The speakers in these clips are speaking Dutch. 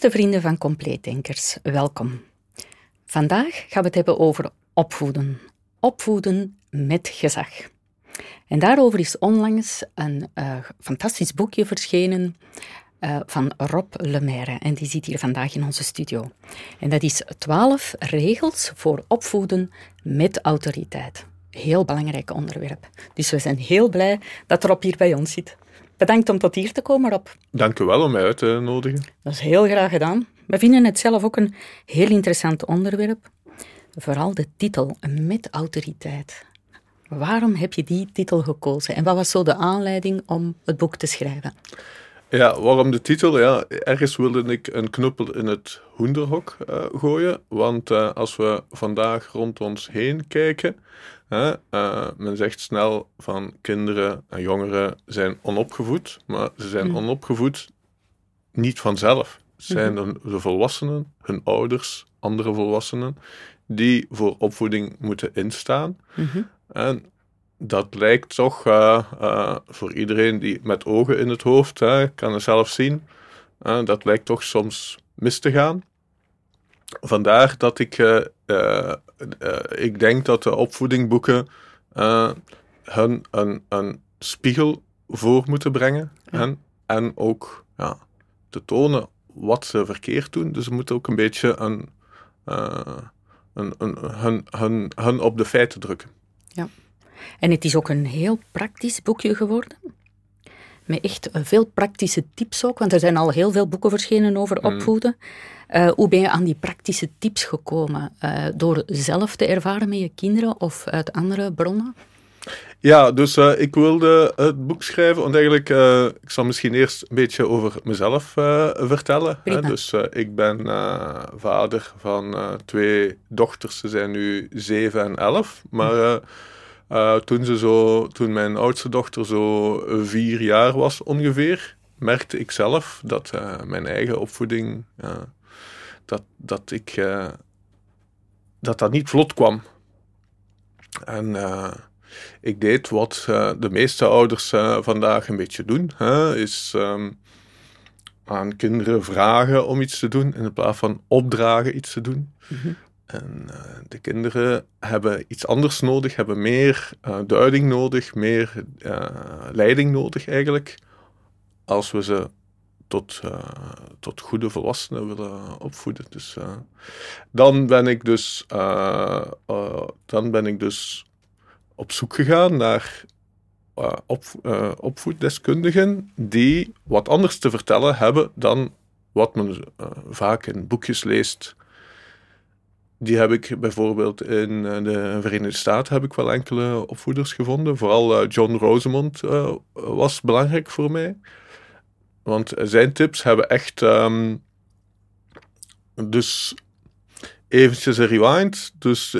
Beste vrienden van Compleetdenkers, welkom. Vandaag gaan we het hebben over opvoeden. Opvoeden met gezag. En daarover is onlangs een uh, fantastisch boekje verschenen uh, van Rob Lemaire. En die zit hier vandaag in onze studio. En dat is 12 regels voor opvoeden met autoriteit. Heel belangrijk onderwerp. Dus we zijn heel blij dat Rob hier bij ons zit. Bedankt om tot hier te komen, Rob. Dank u wel om mij uit te nodigen. Dat is heel graag gedaan. We vinden het zelf ook een heel interessant onderwerp. Vooral de titel, met autoriteit. Waarom heb je die titel gekozen en wat was zo de aanleiding om het boek te schrijven? Ja, waarom de titel? Ja, ergens wilde ik een knuppel in het hoenderhok uh, gooien. Want uh, als we vandaag rond ons heen kijken, uh, men zegt snel van kinderen en jongeren zijn onopgevoed. Maar ze zijn mm. onopgevoed niet vanzelf. Het zijn de volwassenen, hun ouders, andere volwassenen, die voor opvoeding moeten instaan. Mm -hmm. En dat lijkt toch uh, uh, voor iedereen die met ogen in het hoofd uh, kan het zelf zien, dat lijkt toch soms mis te gaan. Vandaar dat ik, ik denk dat de opvoedingboeken hun een, een spiegel voor moeten brengen en, en ook ja, te tonen wat ze verkeerd doen. Dus ze moeten ook een beetje een, een, een, hun, hun, hun op de feiten drukken. Ja. En het is ook een heel praktisch boekje geworden. Met echt veel praktische tips ook, want er zijn al heel veel boeken verschenen over mm. Uh, hoe ben je aan die praktische tips gekomen? Uh, door zelf te ervaren met je kinderen of uit andere bronnen? Ja, dus uh, ik wilde het boek schrijven, want eigenlijk, ik zal misschien eerst een beetje over mezelf vertellen. Hè? Dus ik ben vader van twee dochters, ze zijn nu zeven en elf, maar... Uh, toen, ze zo, toen mijn oudste dochter zo vier jaar was ongeveer, merkte ik zelf dat mijn eigen opvoeding, dat, dat ik, dat dat niet vlot kwam. En ik deed wat de meeste ouders vandaag een beetje doen, hè, is um, aan kinderen vragen om iets te doen in plaats van opdragen iets te doen. Mm -hmm. En de kinderen hebben iets anders nodig, hebben meer duiding nodig, meer leiding nodig eigenlijk, als we ze tot, tot goede volwassenen willen opvoeden. Dus dan ben ik dus, dan ben ik dus op zoek gegaan naar op, opvoeddeskundigen die wat anders te vertellen hebben dan wat men vaak in boekjes leest die heb ik bijvoorbeeld in eh, de Verenigde Staten heb ik wel enkele opvoeders gevonden. Vooral eh, John Rosemond was belangrijk voor mij. Want zijn tips hebben echt. Um, dus eventjes een rewind. Dus,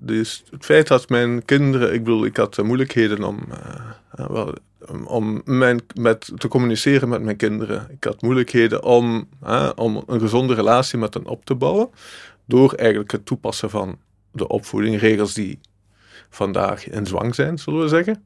dus, het feit dat mijn kinderen. Ik bedoel, ik had moeilijkheden om. wel, om mijn, met, te communiceren met mijn kinderen. Ik had moeilijkheden om, om een gezonde relatie met hen op te bouwen door eigenlijk het toepassen van de opvoeding, regels die vandaag in zwang zijn, zullen we zeggen,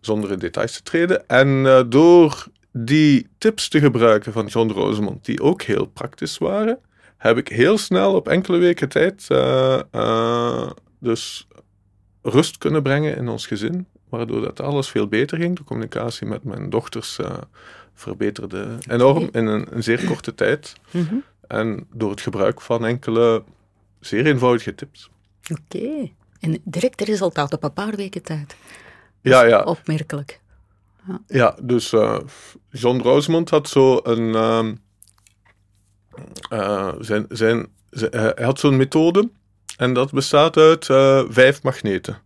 zonder in details te treden. En door die tips te gebruiken van John Rosemond, die ook heel praktisch waren, heb ik heel snel op enkele weken tijd uh, uh, dus rust kunnen brengen in ons gezin, waardoor dat alles veel beter ging. De communicatie met mijn dochters verbeterde enorm in een, een zeer korte tijd. Mm -hmm. En door het gebruik van enkele zeer eenvoudige tips. Oké. En direct resultaat op een paar weken tijd. ja, ja. Opmerkelijk. Ja, ja dus uh, John Rosemond had zo een. Uh, uh, zijn, zijn, zijn, hij had zo'n methode. En dat bestaat uit vijf magneten.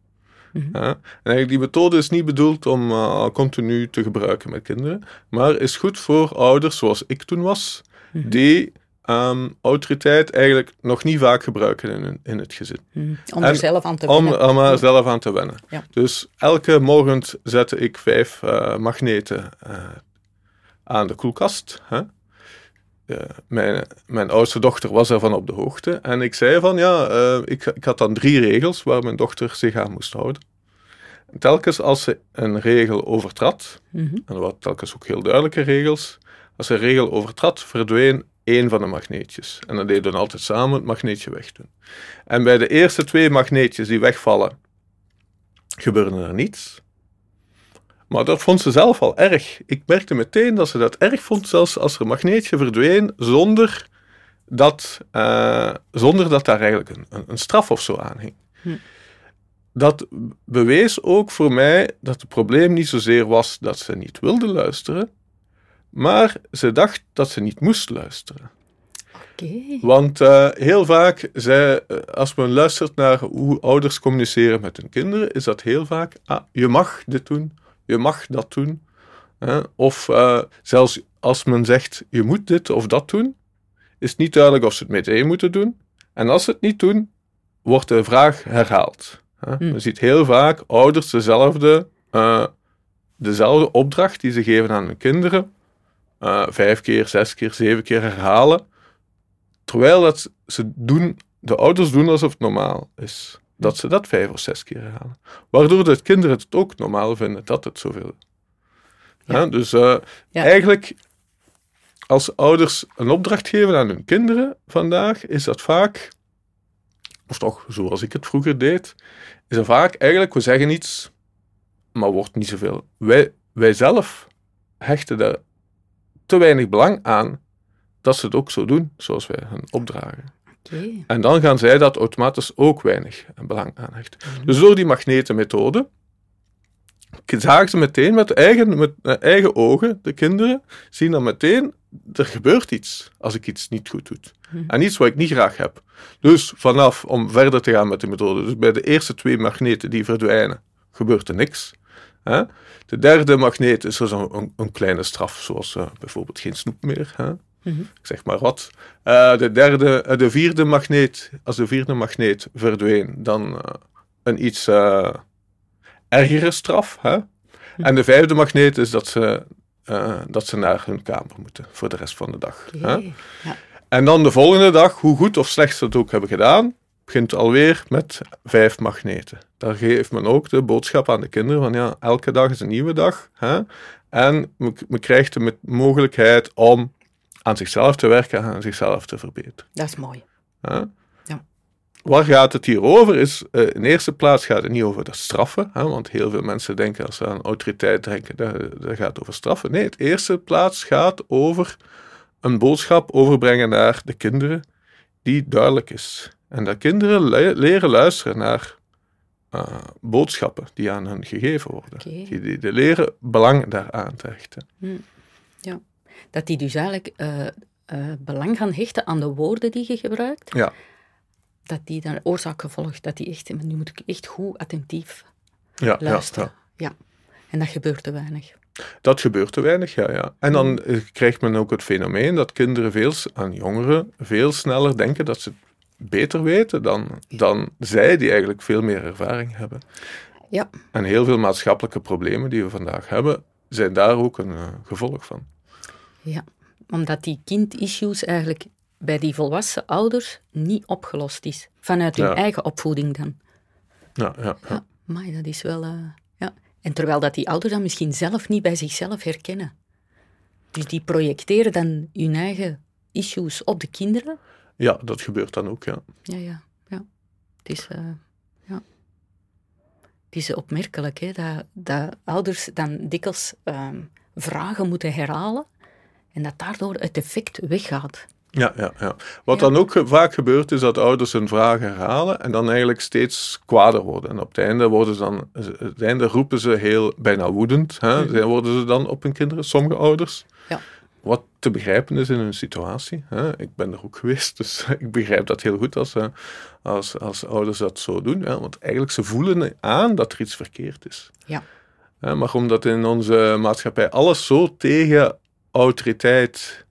Mm -hmm. en eigenlijk die methode is niet bedoeld om continu te gebruiken met kinderen. Maar is goed voor ouders zoals ik toen was. Mm -hmm. Die um, autoriteit eigenlijk nog niet vaak gebruiken in, in het gezin. Hmm. Om er zelf aan te wennen. Om, om er zelf aan te wennen. Ja. Dus elke morgen zette ik vijf uh, magneten uh, aan de koelkast. Hè? Uh, mijn, mijn oudste dochter was ervan op de hoogte. En ik zei van ja, ik, ik had dan drie regels waar mijn dochter zich aan moest houden. En telkens als ze een regel overtrad, mm -hmm. en er waren telkens ook heel duidelijke regels, als ze een regel overtrad, verdween één van de magneetjes. En dan deden dan altijd samen het magneetje wegdoen. En bij de eerste twee magneetjes die wegvallen, gebeurde er niets. Maar dat vond ze zelf al erg. Ik merkte meteen dat ze dat erg vond, zelfs als er een magneetje verdween, zonder dat, uh, zonder dat daar eigenlijk een, een, straf of zo aan hing. Hm. Dat bewees ook voor mij dat het probleem niet zozeer was dat ze niet wilde luisteren, maar ze dacht dat ze niet moest luisteren. Okay. Want uh, heel vaak, zij, eh, als men luistert naar hoe ouders communiceren met hun kinderen, is dat heel vaak, ah, je mag dit doen, je mag dat doen. Hè? Of uh, zelfs als men zegt, je moet dit of dat doen, is niet duidelijk of ze het meteen moeten doen. En als ze het niet doen, wordt de vraag herhaald. Hè? Hmm. Je ziet heel vaak ouders dezelfde, uh, dezelfde opdracht die ze geven aan hun kinderen, uh, vijf keer, zes keer, zeven keer herhalen. Terwijl dat ze doen, de ouders doen alsof het normaal is. Dat ze dat vijf of zes keer herhalen. Waardoor de kinderen het ook normaal vinden dat het zoveel ja. dus uh, ja. eigenlijk als ouders een opdracht geven aan hun kinderen vandaag, is dat vaak, of toch zoals ik het vroeger deed, is dat vaak eigenlijk, we zeggen iets, maar wordt niet zoveel. Wij, wij zelf hechten daar te weinig belang aan dat ze het ook zo doen zoals wij hen opdragen. Okay. En dan gaan zij dat automatisch ook weinig belang aan hechten. Mhm. Dus door die magnetenmethode zagen ze meteen met eigen, met eigen ogen, de kinderen, zien dan meteen er gebeurt iets als ik iets niet goed doe. Mhm. En iets wat ik niet graag heb. Dus vanaf, om verder te gaan met de methode, dus bij de eerste twee magneten die verdwijnen, gebeurt er niks. Hè? De derde magneet is er een, een, kleine straf, zoals uh, bijvoorbeeld geen snoep meer. Hè? Mhm. Ik zeg maar wat. Uh, de, derde, uh, de vierde magneet, als de vierde magneet verdween, dan een iets ergere straf. Hè? Mhm. En de vijfde magneet is dat ze dat ze naar hun kamer moeten voor de rest van de dag. Ja. En dan de volgende dag, hoe goed of slecht ze het ook hebben gedaan, begint alweer met vijf magneten. Daar geeft men ook de boodschap aan de kinderen van ja, elke dag is een nieuwe dag. Hè? En men, krijgt de mogelijkheid om aan zichzelf te werken en aan zichzelf te verbeteren. Dat is mooi. Waar gaat het hier over? Is, uh, in eerste plaats gaat het niet over de straffen, hè, want heel veel mensen denken als ze aan autoriteit denken, dat, dat gaat over straffen. Nee, het eerste plaats gaat over een boodschap overbrengen naar de kinderen die duidelijk is. En dat kinderen leren luisteren naar uh, boodschappen die aan hen gegeven worden. Okay. Die, die, leren belang daaraan te hechten. Hm. Ja, dat die dus eigenlijk uh, belang gaan hechten aan de woorden die je gebruikt. Ja dat die dan oorzaak gevolg, dat die echt, nu moet ik echt goed attentief ja, luisteren. Ja, ja. En dat gebeurt te weinig. Dat gebeurt te weinig, ja. ja. En dan mm. krijgt men ook het fenomeen dat kinderen veel, aan jongeren veel sneller denken dat ze beter weten dan, dan zij die eigenlijk veel meer ervaring hebben. Ja. En heel veel maatschappelijke problemen die we vandaag hebben, zijn daar ook een uh, gevolg van. Ja, omdat die kind-issues eigenlijk bij die volwassen ouders niet opgelost is. Vanuit hun eigen opvoeding dan. Ja, ja, ja. maar dat is wel... Uh, ja. En terwijl dat die ouders dan misschien zelf niet bij zichzelf herkennen. Dus die projecteren dan hun eigen issues op de kinderen. Ja, dat gebeurt dan ook, ja. Ja, ja, ja. Het is... Uh, ja. Het is opmerkelijk hè, dat, dat ouders dan dikwijls uh, vragen moeten herhalen en dat daardoor het effect weggaat. Ja, ja, ja. Wat dan ook vaak gebeurt, is dat ouders hun vragen herhalen en dan eigenlijk steeds kwader worden. En op het einde, worden ze dan, het einde roepen ze heel bijna woedend. Hè? Worden ze dan op hun kinderen, sommige ouders. Ja. Wat te begrijpen is in hun situatie. Hè? Ik ben er ook geweest, dus ik begrijp dat heel goed als, als, als ouders dat zo doen. Hè? Want eigenlijk ze voelen aan dat er iets verkeerd is. Ja. Maar omdat in onze maatschappij alles zo tegen autoriteit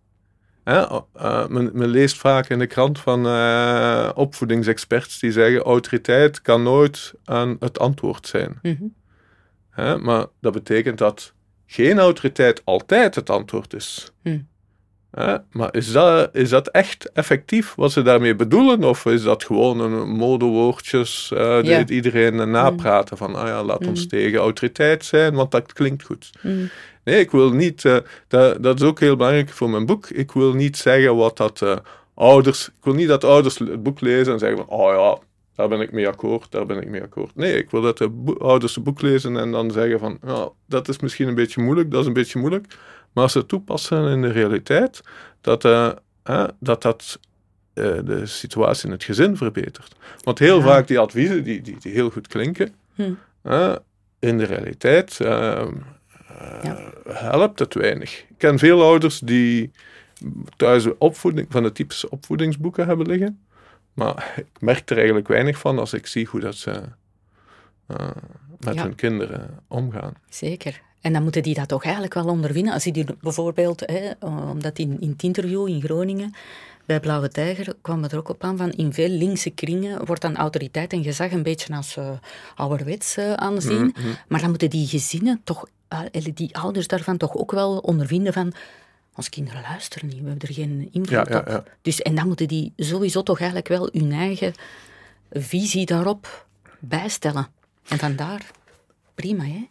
uh, men, men, leest vaak in de krant van uh, opvoedingsexperts die zeggen: autoriteit kan nooit aan het antwoord zijn. Mm maar dat betekent dat geen autoriteit altijd het antwoord is. Mm. maar is dat, is dat echt effectief wat ze daarmee bedoelen? Of is dat gewoon een modewoordjes uh, die iedereen napraten van, ah ja, laat ons mm. tegen autoriteit zijn, want dat klinkt goed. Mm. Nee, ik wil niet, uh, dat, dat is ook heel belangrijk voor mijn boek, ik wil niet zeggen wat dat uh, ouders, ik wil niet dat ouders het boek lezen en zeggen van, oh ja, daar ben ik mee akkoord, daar ben ik mee akkoord. Nee, ik wil dat de ouders het boek lezen en dan zeggen van, ja, dat is misschien een beetje moeilijk, dat is een beetje moeilijk. Maar als ze toepassen in de realiteit, dat uh, dat, dat uh, de situatie in het gezin verbetert. Want heel vaak die adviezen, die, die, die heel goed klinken, hm. in de realiteit ja. helpt het weinig. Ik ken veel ouders die thuis opvoeding, van de typische opvoedingsboeken hebben liggen. Maar ik merk er eigenlijk weinig van als ik zie hoe dat ze uh, met hun kinderen omgaan. Zeker. En dan moeten die dat toch eigenlijk wel ondervinden. Als die bijvoorbeeld, hè, omdat in, in het interview in Groningen bij Blauwe Tijger kwam het er ook op aan van in veel linkse kringen wordt dan autoriteit en gezag een beetje als uh, ouderwets uh, aanzien. Mm Maar dan moeten die gezinnen toch, die ouders daarvan toch ook wel ondervinden van onze kinderen luisteren niet, we hebben er geen invloed ja, ja, op. Dus, en dan moeten die sowieso toch eigenlijk wel hun eigen visie daarop bijstellen. En vandaar, prima hè.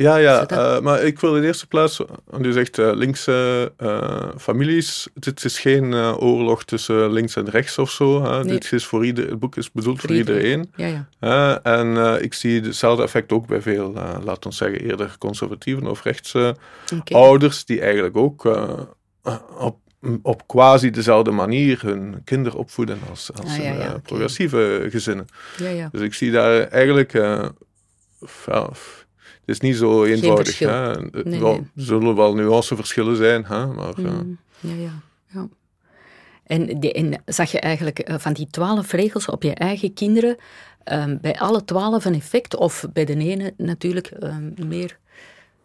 Ja, ja, uh, maar ik wil in de eerste plaats, want u zegt uh, linkse uh, families, dit is geen oorlog tussen links en rechts of zo. Nee. Dit is voor ieder, het boek is bedoeld voor, iedereen. iedereen. Ja, ja. en ik zie hetzelfde effect ook bij veel, laten we zeggen, eerder conservatieve of rechtse okay. ouders, die eigenlijk ook op, op quasi dezelfde manier hun kinderen opvoeden als, als ah, ja, progressieve gezinnen. Dus ik zie daar eigenlijk is niet zo eenvoudig. Hè? Nee, wel, Er zullen wel nuanceverschillen zijn, hè? maar... Mm, ja, ja, ja. En, die, en zag je eigenlijk eh, van die twaalf regels op je eigen kinderen um, bij alle twaalf een effect? Of bij de ene natuurlijk um, meer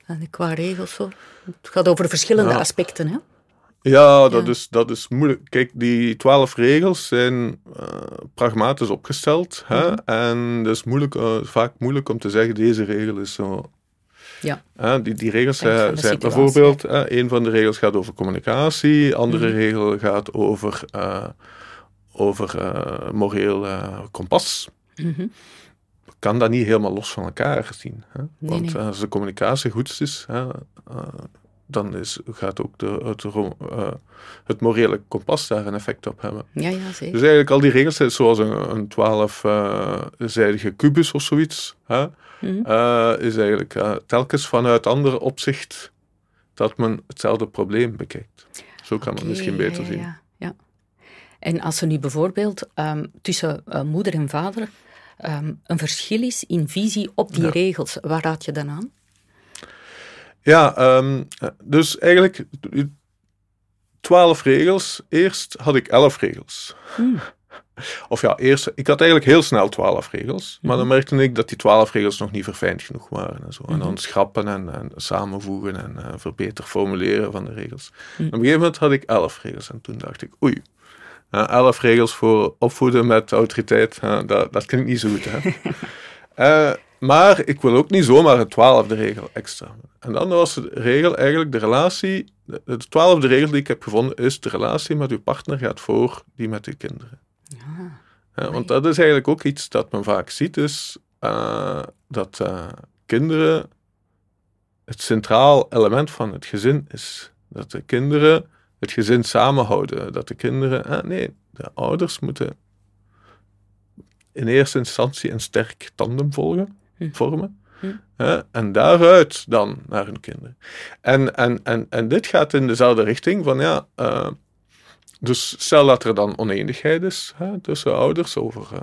uh, qua regels? Zo? Het gaat over verschillende aspecten, hè? Ja, dat, Is, dat is moeilijk. Kijk, die twaalf regels zijn uh, pragmatisch opgesteld. Hè? Mhm. En het is moeilijk, uh, vaak moeilijk om te zeggen, deze regel is zo ja. die, die regels zijn, zijn bijvoorbeeld, een van de regels gaat over communicatie, andere mm. regel gaat over, uh, over moreel kompas. Mm -hmm. Kan dat niet helemaal los van elkaar zien. Hè? Nee, Want nee. als de communicatie goed is, dan is, gaat ook de, het, uh, het morele kompas daar een effect op hebben. Ja, ja, zeker. Dus eigenlijk al die regels zijn zoals een, een twaalfzijdige uh, kubus of zoiets. Hè? Mhm. uh, is eigenlijk uh, telkens vanuit andere opzicht dat men hetzelfde probleem bekijkt. Zo kan okay, men misschien beter zien. Ja, ja. En als er nu bijvoorbeeld um, tussen uh, moeder en vader um, een verschil is in visie op die ja. regels, waar raad je dan aan? Ja, um, dus eigenlijk twaalf regels. Eerst had ik elf regels. Hmm. Of ja, eerst, ik had eigenlijk heel snel twaalf regels, maar dan mhm. merkte ik dat die twaalf regels nog niet verfijnd genoeg waren. En, zo. en dan mhm. schrappen en, en samenvoegen en uh, verbeter formuleren van de regels. Mhm. Op een gegeven moment had ik elf regels en toen dacht ik, oei, uh, elf regels voor opvoeden met autoriteit, uh, dat, dat klinkt niet zo goed. Hè? Eh, maar ik wil ook niet zomaar een twaalfde regel extra. En dan was de regel eigenlijk de relatie, de, de twaalfde regel die ik heb gevonden is de relatie met uw partner gaat voor die met uw kinderen. Ja, want dat is eigenlijk ook iets dat men vaak ziet, is uh, dat uh, kinderen het centraal element van het gezin is. Dat de kinderen het gezin samenhouden. Dat de kinderen, uh, nee, de ouders moeten in eerste instantie een sterk tandem volgen, vormen. En daaruit dan naar hun kinderen. En, en, en, en dit gaat in dezelfde richting van ja dus stel dat er dan oneenigheid is hè, tussen ouders over uh,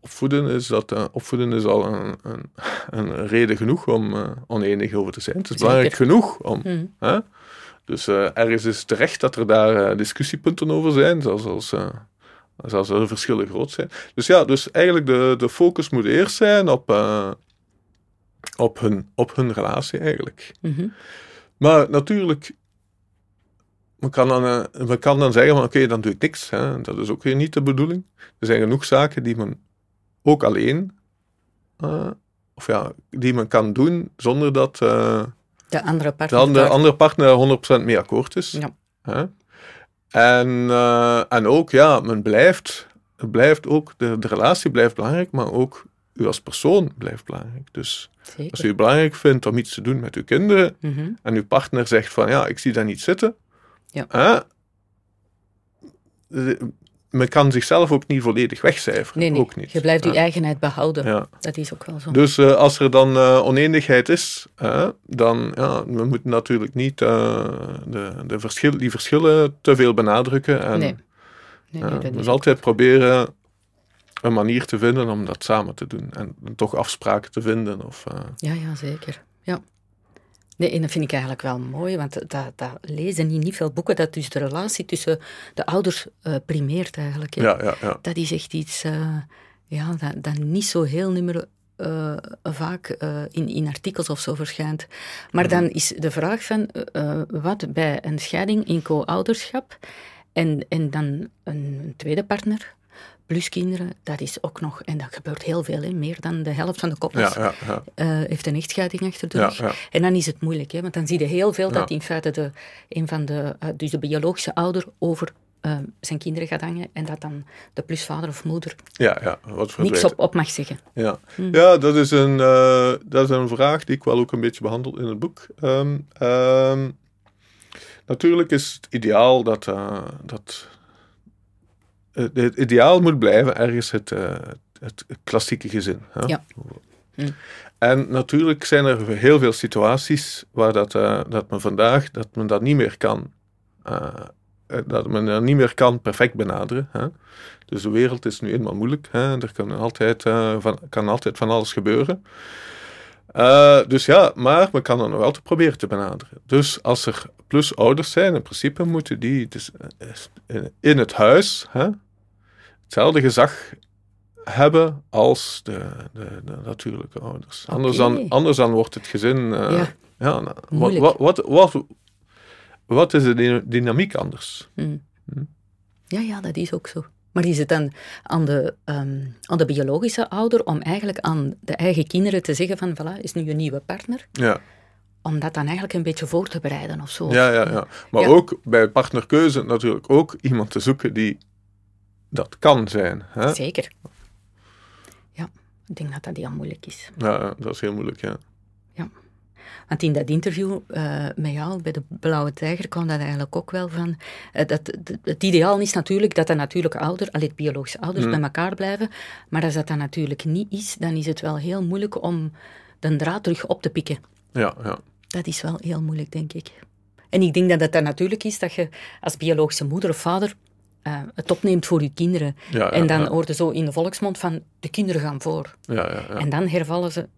opvoeden, is dat, uh, opvoeden is al een, een, een reden genoeg om uh, oneenig over te zijn. Het is belangrijk genoeg om. Mm. Hè? Dus ergens is terecht dat er daar discussiepunten over zijn, zelfs als, als er verschillen groot zijn. Dus ja, dus eigenlijk de, de focus moet eerst zijn op, op, hun, op hun relatie eigenlijk. Mm -hmm. Maar natuurlijk men kan dan, uh, kan dan zeggen van oké, dan doe ik niks. Hè. Dat is ook weer niet de bedoeling. Er zijn genoeg zaken die men ook alleen, uh, of ja, die men kan doen zonder dat uh, de andere partner, de andere, partner 100% mee akkoord is. Ja. Hè? En, eh, en ook, ja, men blijft, blijft ook, de, de relatie blijft belangrijk, maar ook u als persoon blijft belangrijk. Dus Zeker. als u het belangrijk vindt om iets te doen met uw kinderen, Mhm. en uw partner zegt van, ja, ik zie dat niet zitten, Ja. men kan zichzelf ook niet volledig wegcijferen. Nee, nee. Ook niet. Je blijft je Ja. eigenheid behouden. Ja. Dat is ook wel zo. Dus eh, als er dan eh, oneenigheid is, dan ja, we moeten natuurlijk niet eh, de, de verschil, die verschillen te veel benadrukken. En, nee. Nee, nee, dat dus altijd proberen een manier te vinden om dat samen te doen. En toch afspraken te vinden. Of, Ja, ja, zeker. Ja. Nee, en dat vind ik eigenlijk wel mooi, want dat, dat lezen niet, niet veel boeken, dat dus de relatie tussen de ouders eh, primeert eigenlijk. hè. ja, ja, ja. Dat is echt iets eh, ja, dat, dat niet zo heel nummer eh, vaak in, in artikels of zo verschijnt. Maar dan is de vraag van wat bij een scheiding in co-ouderschap en, en dan een tweede partner plus kinderen, dat is ook nog, en dat gebeurt heel veel, hè, meer dan de helft van de koppels Ja, ja, ja. eh, heeft een echtscheiding achter de rug. En dan is het moeilijk, hè, want dan zie je heel veel dat in feite de, een van de, eh, dus de biologische ouder over eh, zijn kinderen gaat hangen en dat dan de plusvader of moeder ja, ja. Wat niks op, op mag zeggen. Ja, ja dat, is een, dat is een vraag die ik wel ook een beetje behandel in het boek. Ehm, ehm, natuurlijk is het ideaal dat, dat het, het ideaal moet blijven ergens het, eh, het klassieke gezin. Hè? Ja. Hm. En natuurlijk zijn er heel veel situaties waar dat, eh, dat men vandaag dat men dat niet meer kan. eh, eh, dat men dat niet meer kan perfect benaderen. Hè? Dus de wereld is nu eenmaal moeilijk. Hè? Er kan altijd, eh, van, kan altijd van alles gebeuren. Eh, dus ja, maar men kan het nog altijd proberen te benaderen. Dus als er plus ouders zijn, in principe moeten die dus, eh, in het huis hè, hetzelfde gezag hebben als de, de, de natuurlijke ouders. Anders, dan, anders dan wordt het gezin... eh, Ja. ja, nou, wat, wat, wat, wat, is de dyna- dynamiek anders? Hm. Hm. Ja, ja, dat is ook zo. Maar is het dan aan de, ehm, aan de biologische ouder om eigenlijk aan de eigen kinderen te zeggen van, voilà, is nu je nieuwe partner, Ja, om dat dan eigenlijk een beetje voor te bereiden of zo? ja, ja, ja. Maar Ja. ook bij partnerkeuze natuurlijk ook iemand te zoeken die dat kan zijn. Hè? Zeker. Ja, ik denk dat dat heel moeilijk is. Ja, dat is heel moeilijk, ja. Want in dat interview eh, met jou bij de Blauwe Tijger kwam dat eigenlijk ook wel van. eh, dat, dat- het ideaal is natuurlijk dat de natuurlijke ouder, alleen biologische ouders, Mm. bij elkaar blijven. Maar als dat dan natuurlijk niet is, dan is het wel heel moeilijk om de draad terug op te pikken. Ja, ja. Dat is wel heel moeilijk, denk ik. En ik denk dat het dan natuurlijk is dat je als biologische moeder of vader eh, het opneemt voor je kinderen. ja, en dan ja, hoorde zo in de volksmond van de kinderen gaan voor. ja, ja, ja. En dan hervallen ze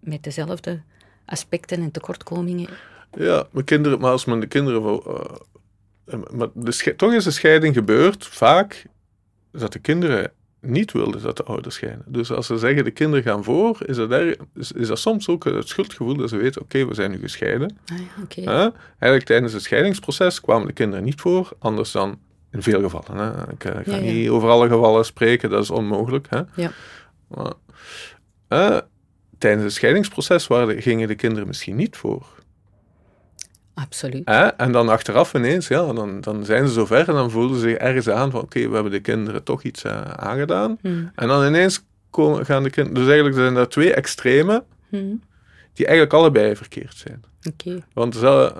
met dezelfde aspecten en tekortkomingen. Ja, mijn kinderen, maar als men de kinderen... wil, eh, maar de toch is de scheiding gebeurd vaak dat de kinderen niet wilden dat de ouders scheiden. Dus als ze zeggen de kinderen gaan voor, is dat, er, is, is dat soms ook het schuldgevoel dat ze weten, oké, we zijn nu gescheiden. Ah, ja? Eigenlijk tijdens het scheidingsproces kwamen de kinderen niet voor, anders dan in veel gevallen. Hè? Ik, eh, ik ga Ja, ja. niet over alle gevallen spreken, dat is onmogelijk. Hè? Ja. Maar, eh, tijdens het scheidingsproces waren, gingen de kinderen misschien niet voor. Absoluut. Hè? En dan achteraf ineens, ja, dan, dan zijn ze zover en dan voelden ze zich ergens aan van oké, we hebben de kinderen toch iets eh, aangedaan. Hm. En dan ineens komen, gaan de kinderen... Dus eigenlijk zijn er twee extremen Hm. die eigenlijk allebei verkeerd zijn. Oké. Want ze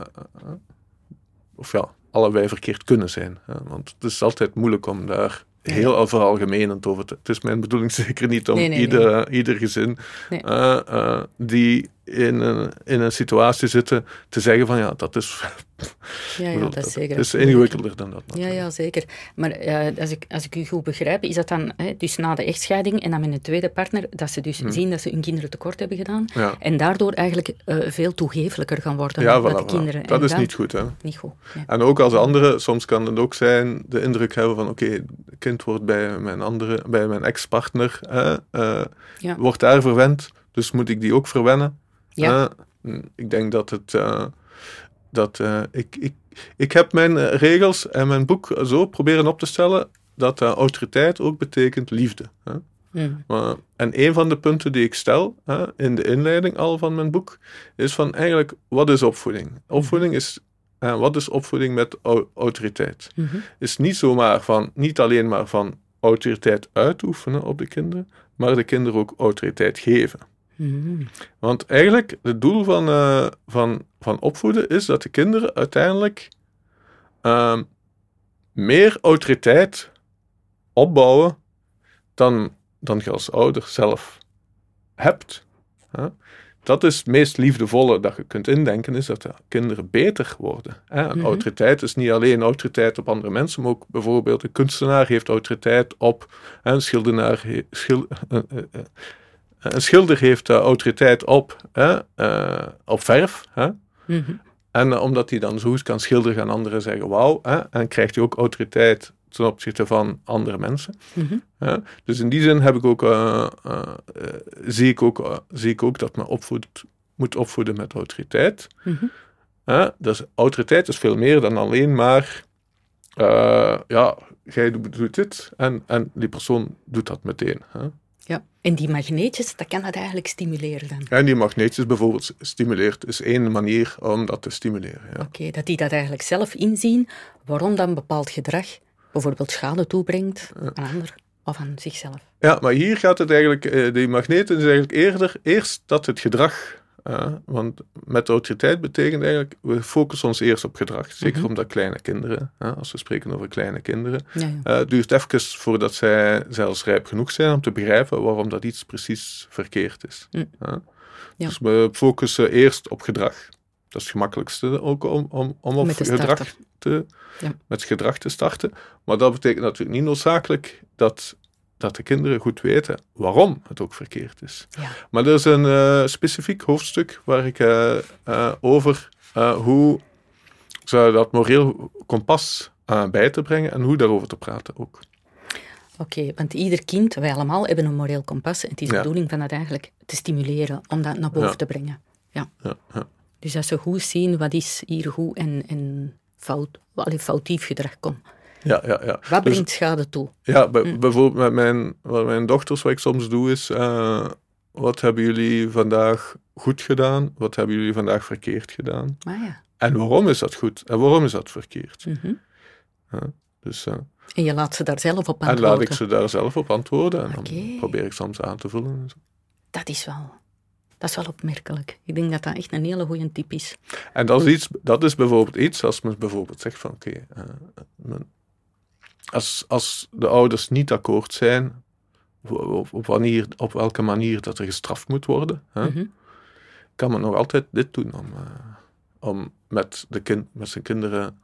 of ja, allebei verkeerd kunnen zijn. hè. Want het is altijd moeilijk om daar heel veralgemenend over te... Het is mijn bedoeling zeker niet om Nee, nee, ieder, ieder gezin eh, eh, die in een, in een situatie zitten te zeggen van ja, dat is... Ja, ja, bedoel, dat is zeker. Is ingewikkelder dan dat. Ja, natuurlijk. ja, zeker. Maar eh, als, ik, als ik u goed begrijp, is dat dan hè, dus na de echtscheiding en dan met een tweede partner, dat ze dus zien dat ze hun kinderen tekort hebben gedaan. Ja. en daardoor eigenlijk eh, veel toegefelijker gaan worden Ja, met voilà, de voilà. kinderen. Dat En is dan- niet goed, hè. Niet goed. En ook als anderen, soms kan het ook zijn, de indruk hebben van oké, het kind wordt bij mijn andere, bij mijn ex-partner, eh, wordt daar verwend, dus moet ik die ook verwennen. Ja. Mm, ik denk dat het, eh, dat eh, ik, ik, ik heb mijn eh, regels en mijn boek zo proberen op te stellen dat autoriteit ook betekent liefde. Hè. Hm. Maar, en een van de punten die ik stel hè, in de inleiding al van mijn boek, is van eigenlijk, wat is opvoeding? Opvoeding is En wat is opvoeding met autoriteit? Mhm. Is niet zomaar van, niet alleen maar van autoriteit uitoefenen op de kinderen, maar de kinderen ook autoriteit geven. Mhm. Want eigenlijk, het doel van, eh, van, van opvoeden is dat de kinderen uiteindelijk ehm, meer autoriteit opbouwen dan, dan je als ouder zelf hebt. Hè? Dat is het meest liefdevolle dat je kunt indenken, is dat de kinderen beter worden. Hè? Mhm. autoriteit is niet alleen autoriteit op andere mensen, maar ook bijvoorbeeld een kunstenaar heeft autoriteit op hè, een schildenaar, schil- eh, eh, een schilder heeft eh, autoriteit op, eh, op verf. Mhm. En eh, omdat hij dan zo goed kan schilderen, gaan anderen zeggen wauw. En krijgt hij ook autoriteit ten opzichte van andere mensen. Mhm. Dus in die zin heb ik ook, zie, ik ook, zie ik ook dat men opvoedt, moet opvoeden met autoriteit. Mhm. Dus autoriteit is veel meer dan alleen maar, ja, jij doet doet dit en, en die persoon doet dat meteen. Hè? Ja. En die magneetjes, dat kan dat eigenlijk stimuleren dan. En die magneetjes bijvoorbeeld stimuleert, is één manier om dat te stimuleren. Ja. Oké, dat die dat eigenlijk zelf inzien, waarom dan bepaald gedrag bijvoorbeeld schade toebrengt aan ander of aan zichzelf. Ja, maar hier gaat het eigenlijk, eh, die magneten is eigenlijk eerder eerst dat het gedrag. Eh, want met autoriteit betekent eigenlijk, we focussen ons eerst op gedrag. Zeker Mhm. omdat kleine kinderen, als we spreken over kleine kinderen, Ja, ja. eh, het duurt even voordat zij zelfs rijp genoeg zijn om te begrijpen waarom dat iets precies verkeerd is. Mm. Ja. Dus we focussen eerst op gedrag. Dat is het gemakkelijkste ook om, om, om op gedrag te, Ja. met gedrag te starten. Maar dat betekent natuurlijk niet noodzakelijk dat, dat de kinderen goed weten waarom het ook verkeerd is. Ja. Maar er is een eh, specifiek hoofdstuk waar ik eh, eh, over hoe zou dat moreel kompas bij te brengen en hoe daarover te praten ook. Oké, want ieder kind, wij allemaal, hebben een moreel kompas. En het is de Ja. bedoeling van dat eigenlijk te stimuleren, om dat naar boven Ja. te brengen. Ja. Ja, ja. Dus dat ze goed zien wat is hier goed en, en fout, foutief gedrag komt. Ja, ja, ja. Wat Dus- brengt schade toe? Ja, Mm. bijvoorbeeld met mijn, wat mijn dochters, wat ik soms doe, is: eh, wat hebben jullie vandaag goed gedaan? Wat hebben jullie vandaag verkeerd gedaan? Maar ja. En waarom is dat goed? En waarom is dat verkeerd? mhm. Dus, eh, En je laat ze daar zelf op en antwoorden. laat ik ze daar zelf op antwoorden. En dan probeer ik soms aan te vullen. En, zo. Dat is wel... Dat is wel opmerkelijk. Ik denk dat dat echt een hele goede tip is. en dat, is iets, dat is bijvoorbeeld iets als men bijvoorbeeld zegt van oké, eh, men- als, als de ouders niet akkoord zijn op, op, wanneer, op welke manier dat er gestraft moet worden, hè, Mhm. kan men nog altijd dit doen om, eh, om met, de kind, met zijn kinderen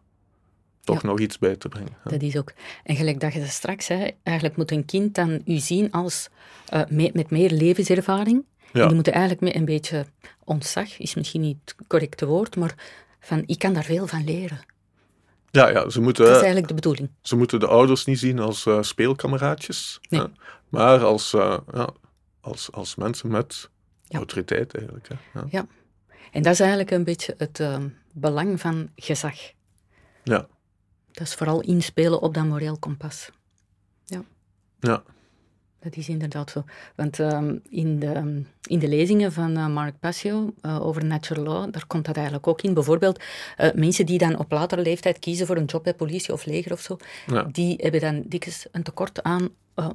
toch Ja. nog iets bij te brengen. hè. Dat is ook. En gelijk dat je dat straks zei, eigenlijk moet een kind dan u zien als eh, me- met meer levenservaring. Ja. En die moeten eigenlijk met een beetje ontzag, is misschien niet het correcte woord, maar van ik kan daar veel van leren. Ja, ja ze, moeten, Dat is eigenlijk de bedoeling. ze moeten de ouders niet zien als eh, speelkameraadjes, Nee. hè, maar als, eh, ja, als, als mensen met Ja. autoriteit eigenlijk. Hè. Ja. Ja. En dat is eigenlijk een beetje het ehm, belang van gezag. Ja. Dat is vooral inspelen op dat moreel kompas. Ja. Dat is inderdaad zo. Want ehm, in, de, in de lezingen van eh, Mark Passio eh, over natural law, daar komt dat eigenlijk ook in. Bijvoorbeeld eh, mensen die dan op latere leeftijd kiezen voor een job bij politie of leger of zo, Ja. die hebben dan dikwijls een tekort aan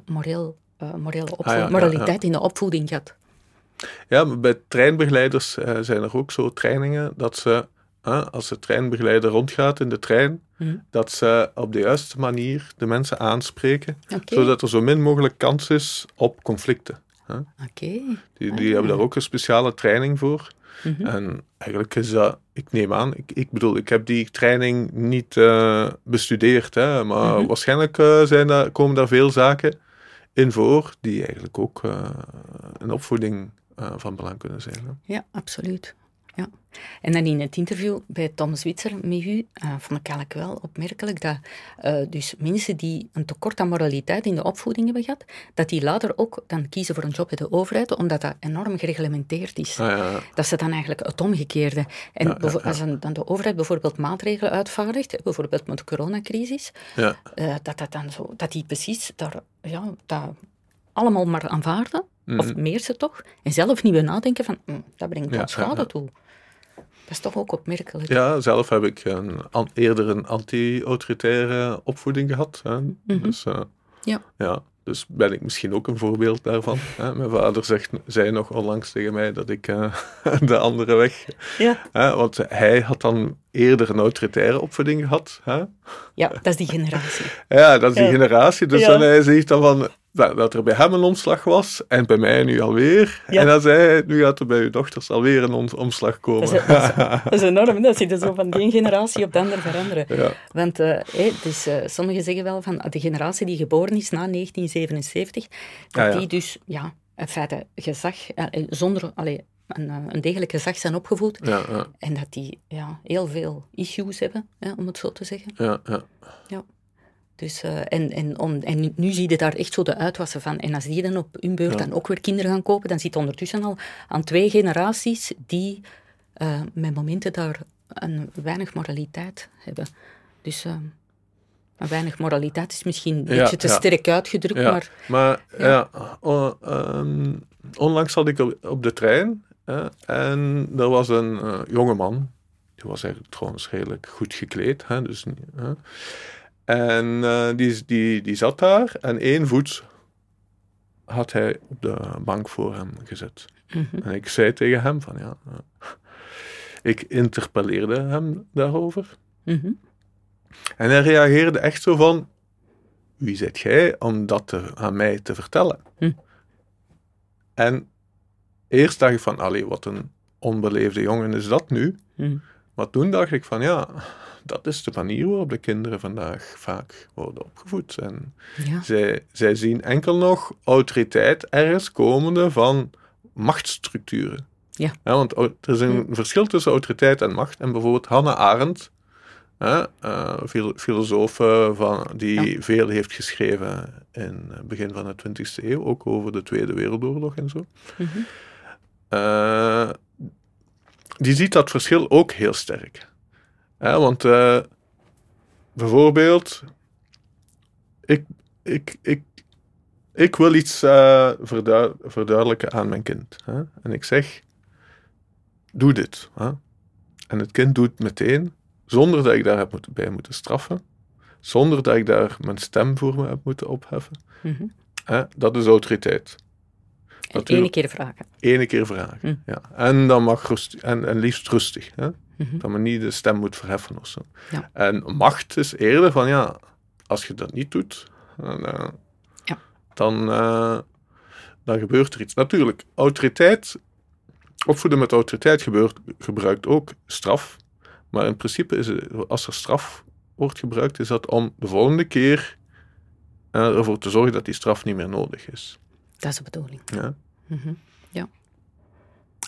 moreel, morele opvoeding, Ah, ja, ja, moraliteit in de opvoeding gehad. Ja, maar bij treinbegeleiders zijn er ook zo trainingen dat ze, als de treinbegeleider rondgaat in de trein, Mhm. dat ze op de juiste manier de mensen aanspreken, zodat er zo min mogelijk kans is op conflicten. Oké. Die, Ah, die ja. hebben daar ook een speciale training voor. Mhm. En eigenlijk is dat, ik neem aan, ik, ik bedoel, ik heb die training niet eh, bestudeerd, hè, maar Mhm. waarschijnlijk eh, zijn daar, komen daar veel zaken in voor die eigenlijk ook eh, een opvoeding van belang kunnen zijn. Hè. Ja, absoluut. Ja. En dan in het interview bij Tom Zwitser met u, eh, vond ik eigenlijk wel opmerkelijk dat eh, dus mensen die een tekort aan moraliteit in de opvoeding hebben gehad, dat die later ook dan kiezen voor een job bij de overheid, omdat dat enorm gereglementeerd is. Ah, ja, ja. Dat ze dan eigenlijk het omgekeerde. En Ja, als een, dan de overheid bijvoorbeeld maatregelen uitvaardigt, bijvoorbeeld met de coronacrisis, eh, dat, dat, dan zo, dat die precies daar, ja, dat allemaal maar aanvaarden, of Mhm. meer ze toch, en zelf niet meer nadenken van, "Hm, dat brengt ons schade toe. Dat is toch ook opmerkelijk. Ja, zelf heb ik een, eerder een anti-autoritaire opvoeding gehad. Hè. Mhm. Dus uh, ja. ja. Dus ben ik misschien ook een voorbeeld daarvan. Hè? Mijn vader zegt, zei nog onlangs tegen mij dat ik uh, de andere weg. Ja. Hè? Want hij had dan eerder een autoritaire opvoeding gehad. Hè? Ja, dat is die generatie. ja, dat is die generatie. Dus dan hij zegt dan van, dat er bij hem een omslag was en bij mij nu alweer. En dan zei hij, nu gaat er bij uw dochters alweer een omslag komen. Dat is, dat is, enorm, dat zit zo van die generatie op de andere veranderen. Ja. Want uh, dus, uh, sommigen zeggen wel van de generatie die geboren is na 1977, dat die dus ja, in feite gezag, uh, zonder... Allee, een, een degelijk gezag zijn opgevoed. En dat die ja, heel veel issues hebben, om het zo te zeggen. Ja, ja. Dus, uh, en, en, om, en nu zie je daar echt zo de uitwassen van. En als die dan op hun beurt dan ook weer kinderen gaan kopen, dan zit ondertussen al aan twee generaties die uh, met momenten daar een weinig moraliteit hebben. Dus uh, een weinig moraliteit is misschien een beetje te sterk uitgedrukt, maar... Maar ja, um, onlangs zat ik op, de trein en er was een jonge man, die was eigenlijk trouwens redelijk goed gekleed, hè, dus... En uh, die, die, die zat daar en één voet had hij op de bank voor hem gezet. Mhm. En ik zei tegen hem van ja, uh, ik interpelleerde hem daarover. Mhm. En hij reageerde echt zo van, wie zit jij om dat te, aan mij te vertellen? Mhm. En eerst dacht ik van, allee, wat een onbeleefde jongen is dat nu? Maar toen dacht ik van, ja, dat is de manier waarop de kinderen vandaag vaak worden opgevoed. En ja. zij, zij zien enkel nog autoriteit ergens komende van machtsstructuren. Ja. ja want er is een verschil tussen autoriteit en macht. En bijvoorbeeld Hannah Arendt, uh, filosoof van, die veel heeft geschreven in het begin van de 20e eeuw, ook over de Tweede Wereldoorlog en zo. Mm -hmm. Die ziet dat verschil ook heel sterk want uh, bijvoorbeeld, ik, ik, ik, ik wil iets uh, verduidelijken aan mijn kind. Hè? En ik zeg, doe dit. Hè? En het kind doet meteen, zonder dat ik daar heb moeten, bij moeten straffen, zonder dat ik daar mijn stem voor me heb moeten opheffen. Mm Dat is autoriteit. En ene keer vragen. Ene keer vragen, hm. ja. En dan mag en, en liefst rustig. Hè? Mhm. Dat men niet de stem moet verheffen of zo. Ja. En macht is eerder van, ja, als je dat niet doet, dan, uh, ja. dan, uh, dan gebeurt er iets. Natuurlijk, autoriteit, opvoeden met autoriteit gebeurt, gebruikt ook straf. Maar in principe is het, als er straf wordt gebruikt, is dat om de volgende keer uh, ervoor te zorgen dat die straf niet meer nodig is. Dat is de bedoeling. Ja. Mm -hmm. ja.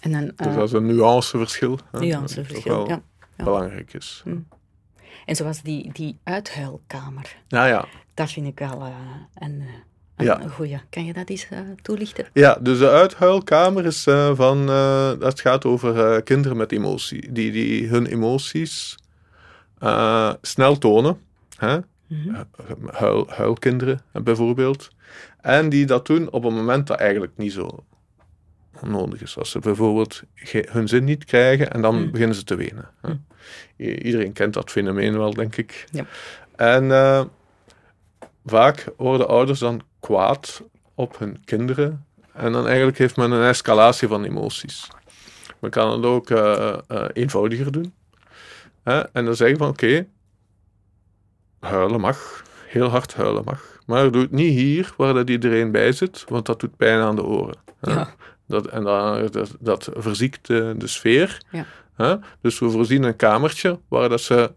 En dan, dus dat is een nuanceverschil. Nuanceverschil, ja, ja. Belangrijk is. Hm. En zoals die, die uithuilkamer. Ja, ja. Dat vind ik wel uh, een, een ja. goeie. Kan je dat eens uh, toelichten? Ja, dus de uithuilkamer is uh, van... dat gaat over kinderen met emotie. Die, die hun emoties snel tonen. Hè? Mm -hmm. Huil, huilkinderen bijvoorbeeld. En die dat doen op een moment dat eigenlijk niet zo nodig is. Als ze bijvoorbeeld hun zin niet krijgen en dan hmm. beginnen ze te wenen. Hmm. Iedereen kent dat fenomeen wel, denk ik. Ja. En uh, vaak worden ouders dan kwaad op hun kinderen. En dan eigenlijk heeft men een escalatie van emoties. Men kan het ook uh, uh, eenvoudiger doen. En dan zeggen van oké, huilen mag, heel hard huilen mag. Maar doe het niet hier, waar dat iedereen bij zit, want dat doet pijn aan de oren. Ja. Dat, en dan, dat, dat verziekt de, de sfeer. Ja. Hè? Dus we voorzien een kamertje waar dat ze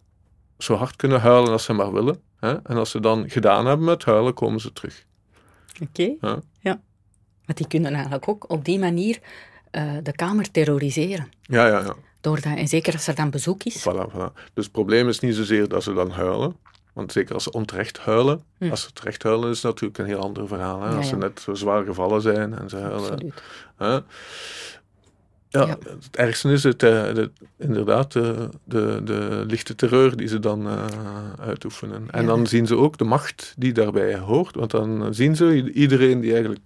zo hard kunnen huilen als ze maar willen. Hè? En als ze dan gedaan hebben met huilen, komen ze terug. Oké, ja. ja. Want die kunnen eigenlijk ook op die manier uh, de kamer terroriseren. Ja, ja, ja. Doordat, en zeker als er dan bezoek is. Voilà, voilà. Dus het probleem is niet zozeer dat ze dan huilen, want zeker als ze onterecht huilen, hm. als ze terecht huilen is natuurlijk een heel ander verhaal. Hè? als ze net zo zwaar gevallen zijn en ze huilen. Hè? Ja, het ergste is het, eh, de, inderdaad de, de, de, lichte terreur die ze dan uh, uitoefenen. En dan zien ze ook de macht die daarbij hoort, want dan zien ze iedereen die eigenlijk.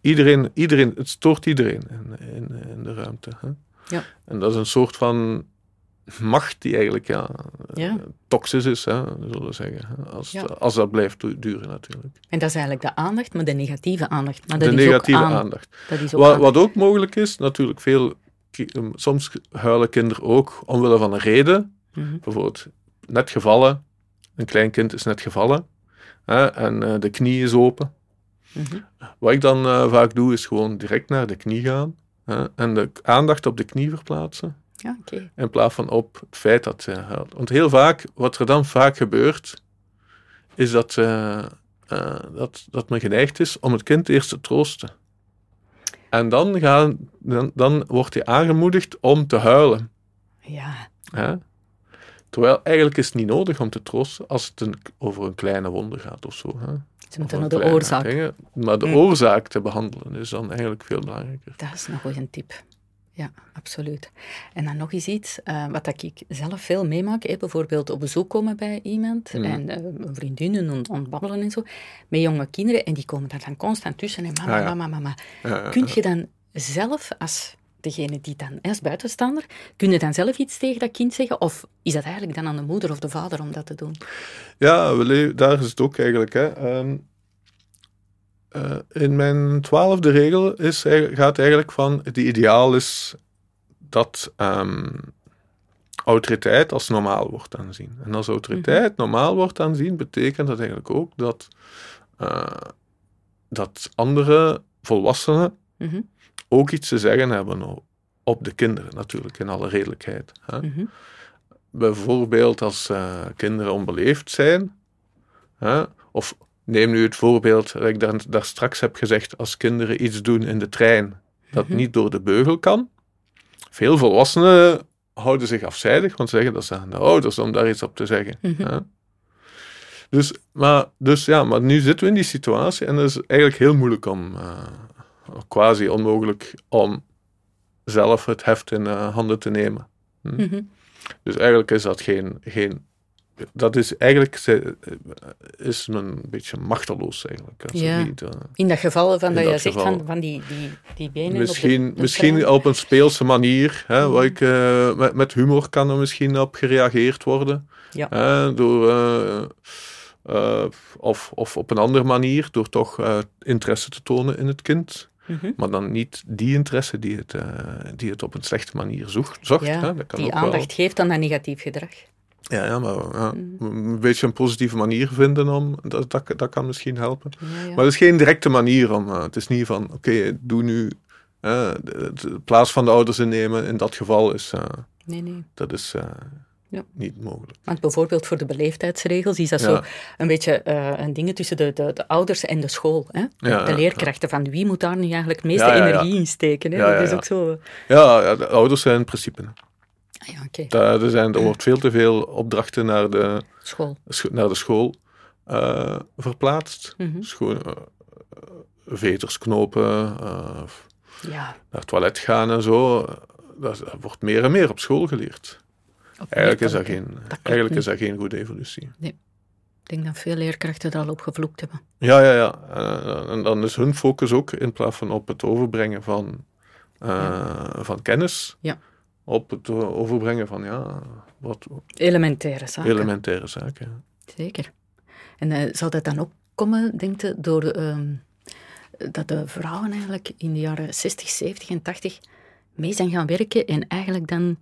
Iedereen, iedereen het stoort iedereen in, in, in de ruimte. Hè? Ja. En dat is een soort van macht die eigenlijk ja, Ja. toxisch is, hè, zullen we zeggen. Als, Ja. als dat blijft du- duren natuurlijk. En dat is eigenlijk de aandacht, maar de negatieve aandacht. Maar De dat is negatieve ook aan- aandacht. Dat is ook Wat, wat ook mogelijk is, natuurlijk veel... um, Soms huilen kinderen ook omwille van een reden. Mhm. Bijvoorbeeld net gevallen. Een klein kind is net gevallen. Hè, en eh, de knie is open. Mhm. Wat ik dan eh, vaak doe, is gewoon direct naar de knie gaan. Hè, en de aandacht op de knie verplaatsen. Ja. In plaats van op het feit dat ze huilt. Want heel vaak, wat er dan vaak gebeurt, is dat, eh, eh, dat, dat men geneigd is om het kind eerst te troosten. En dan, gaan, dan, dan wordt hij aangemoedigd om te huilen. Ja? Terwijl eigenlijk is het niet nodig om te troosten als het een, over een kleine wonde gaat of zo. Hè? ze moeten naar de oorzaak. dingen. Maar de Mm. oorzaak te behandelen is dan eigenlijk veel belangrijker. Dat is een goede tip. Ja, absoluut. En dan nog eens iets, eh, wat ik zelf veel meemaak, hè, bijvoorbeeld op bezoek komen bij iemand Mhm. en een vriendinnen ont- ontbabbelen en zo, met jonge kinderen, en die komen daar dan constant tussen en mama, Ah, ja. mama, mama. Ja, Kun je dan zelf, als degene die dan, als buitenstaander, kun je dan zelf iets tegen dat kind zeggen? Of is dat eigenlijk dan aan de moeder of de vader om dat te doen? Ja, we daar is het ook eigenlijk. Hè. Ehm, eh, in mijn twaalfde regel is, gaat eigenlijk van, het ideaal is dat ehm, autoriteit als normaal wordt aanzien. En als autoriteit normaal wordt aanzien, betekent dat eigenlijk ook dat, eh, dat andere volwassenen Mhm, ook iets te zeggen hebben op de kinderen, natuurlijk, in alle redelijkheid. Hè. mhm, Bijvoorbeeld als eh, kinderen onbeleefd zijn. Hè? Of neem nu het voorbeeld dat ik daar, daar straks heb gezegd, als kinderen iets doen in de trein dat Mhm. niet door de beugel kan. Veel volwassenen houden zich afzijdig, want ze zeggen dat ze aan de ouders om daar iets op te zeggen. Mhm. hè. Dus, maar, dus ja, maar nu zitten we in die situatie en het is eigenlijk heel moeilijk om, eh, quasi onmogelijk, om zelf het heft in eh, handen te nemen. mhm. Dus eigenlijk is dat geen. geen dat is eigenlijk ze- is men een beetje machteloos eigenlijk. Als Ja. niet, eh, In dat geval van dat je zegt van, van die, die, die benen misschien op de, de misschien op een speelse manier, hè, waar ik, eh, met, met humor kan er misschien op gereageerd worden. Ja. Hè, door, eh, eh, of, of op een andere manier, door toch eh, interesse te tonen in het kind. Mhm. Maar dan niet die interesse die het, eh, die het op een slechte manier zoekt. zocht Ja, hè. Dat kan die ook wel. aandacht geeft aan dat negatief gedrag. Ja, ja maar ja, Mm. een beetje een positieve manier vinden om, dat, dat, dat kan misschien helpen. Ja. Maar het is geen directe manier om, eh, het is niet van, oké, doe nu, eh, de, de plaats van de ouders innemen, in dat geval is, eh, Nee, nee. dat is eh, Ja. niet mogelijk. Want bijvoorbeeld voor de beleefdheidsregels is dat Ja. zo een beetje een ding tussen de, de, de ouders en de school. Hè? De, Ja, de ja, leerkrachten, van wie moet daar nu eigenlijk het meeste energie in steken? Hè? Dat is ook zo... Ja, ja, de ouders zijn in principe. Ah, ja. Daar, er, zijn, er wordt veel te veel opdrachten naar de, School. scho- naar de school eh, verplaatst. Mhm. Schoon, eh, veters knopen, eh, Ja, naar het toilet gaan en zo. Dat, dat wordt meer en meer op school geleerd. op Eigenlijk is dat geen, eigenlijk niet. is dat geen goede evolutie. Ik denk dat veel leerkrachten er al op gevloekt hebben. Ja, ja, ja. Eh, en dan is hun focus ook in plaats van op het overbrengen van, eh, van kennis, Ja. Op het overbrengen van ja, wat Elementaire zaken. elementaire zaken. Zeker. En eh, zou dat dan ook komen, denk je, door ehm, dat de vrouwen eigenlijk in de jaren 60, 70 en 80 mee zijn gaan werken en eigenlijk dan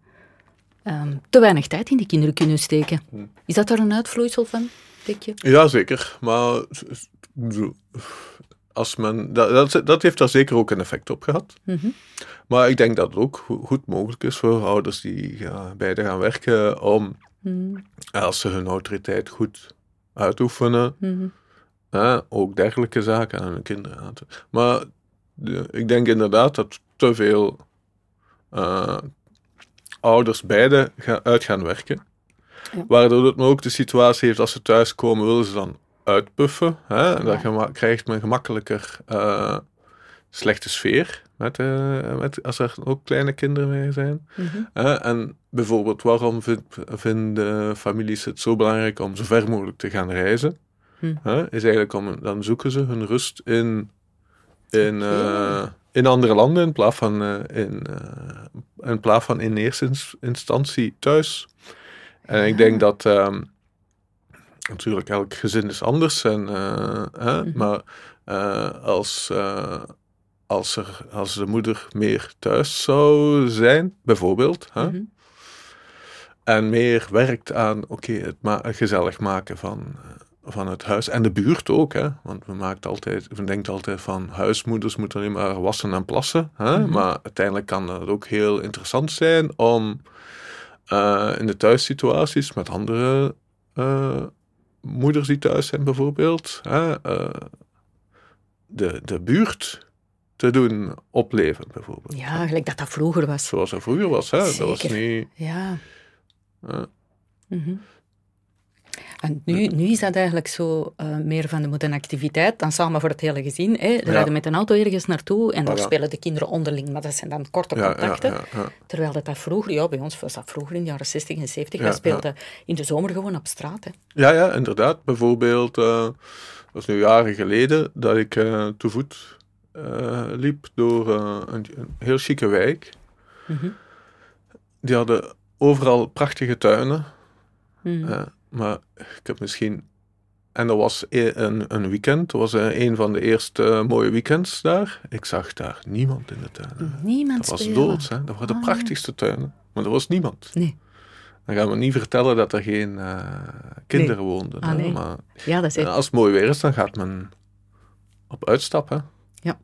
ehm, te weinig tijd in die kinderen kunnen steken? Hm. Is dat daar een uitvloeisel van, denk je? Ja, zeker. Maar zo- als men, dat, dat, dat heeft daar zeker ook een effect op gehad. Mhm. Maar ik denk dat het ook go- goed mogelijk is voor ouders die ja, beide gaan werken om, Mhm. als ze hun autoriteit goed uitoefenen, Mhm. hè, ook dergelijke zaken aan hun kinderen aan te... Maar de- ik denk inderdaad dat te veel eh, ouders beide gaan, uit gaan werken. Ja. Waardoor het maar ook de situatie heeft als ze thuiskomen, willen ze dan uitpuffen. Hè? En dan krijgt men gemakkelijker eh, slechte sfeer met, eh, met, als er ook kleine kinderen mee zijn. Mhm. Hè? En bijvoorbeeld, waarom vind- vinden families het zo belangrijk om zo ver mogelijk te gaan reizen? Hè? Is eigenlijk om, dan zoeken ze hun rust in, in, eh, in andere landen in plaats van in, in plaats van in eerste instantie thuis. En ik denk dat ehm, natuurlijk elk gezin is anders, en, hè, mhm. maar als, als, er, als de moeder meer thuis zou zijn, bijvoorbeeld, hè, mhm. en meer werkt aan oké, het gezellig maken van van het huis en de buurt ook, hè? want we, maakt altijd, we denken altijd van huismoeders moeten alleen maar wassen en plassen, hè? Mhm. maar uiteindelijk kan het ook heel interessant zijn om uh, in de thuissituaties met andere uh, moeders die thuis zijn bijvoorbeeld, hè? Uh, de, de buurt te doen opleven bijvoorbeeld. Ja, gelijk dat dat vroeger was. Zoals dat vroeger was, hè? dat was niet... Ja. Mm en nu, nu is dat eigenlijk zo uh, meer van de moet een activiteit, dan samen voor het hele gezin. Hè. We rijden met een auto ergens naartoe en dan spelen de kinderen onderling, maar dat zijn dan korte contacten. Terwijl dat, dat vroeger, ja, bij ons was dat vroeger in de jaren 60 en 70, wij speelden in de zomer gewoon op straat. Hè. Ja, ja, inderdaad. Bijvoorbeeld, uh, dat was nu jaren geleden, dat ik uh, te voet liep door een, een, heel chique wijk. Mhm. Die hadden overal prachtige tuinen. Mm maar ik heb misschien. En dat was e- een, een weekend, dat was een van de eerste eh, mooie weekends daar. Ik zag daar niemand in de tuin. Niemand Dat was dood, hè. dat waren de ah, prachtigste tuinen. Maar er was niemand. Nee. Dan gaan we niet vertellen dat er geen uh, kinderen nee. woonden. Ah, nee. maar, ja, dat is als het mooi weer is, dan gaat men op uitstap. Hè. Ja,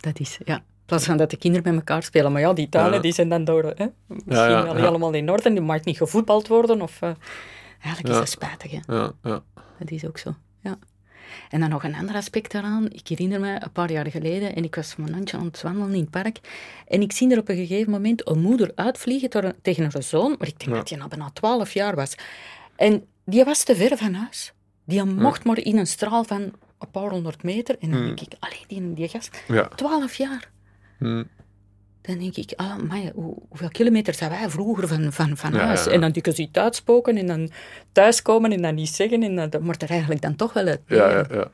dat is, ja. In plaats van dat de kinderen met elkaar spelen. Maar ja, die tuinen die zijn dan door, hè? misschien ja, wel helemaal in orde. Die mag niet gevoetbald worden. Of, uh, Eigenlijk is dat spijtig, hè? Ja, ja. Dat is ook zo, ja. En dan nog een ander aspect daaraan. Ik herinner me een paar jaar geleden, en ik was mijn handje aan het wandelen in het park, en ik zie er op een gegeven moment een moeder uitvliegen tegen haar zoon, maar ik denk dat hij al bijna twaalf jaar was. En die was te ver van huis. Die mocht maar in een straal van een paar honderd meter. En dan hmm. denk ik, alleen die, die gast, twaalf jaar. Hmm dan denk ik, ah, maar hoe, hoeveel kilometer zijn wij vroeger van, van, van huis? En dan je ziet uitspoken en dan thuiskomen en dan niet zeggen. En dan wordt er eigenlijk dan toch wel het... Ja, ja, ja.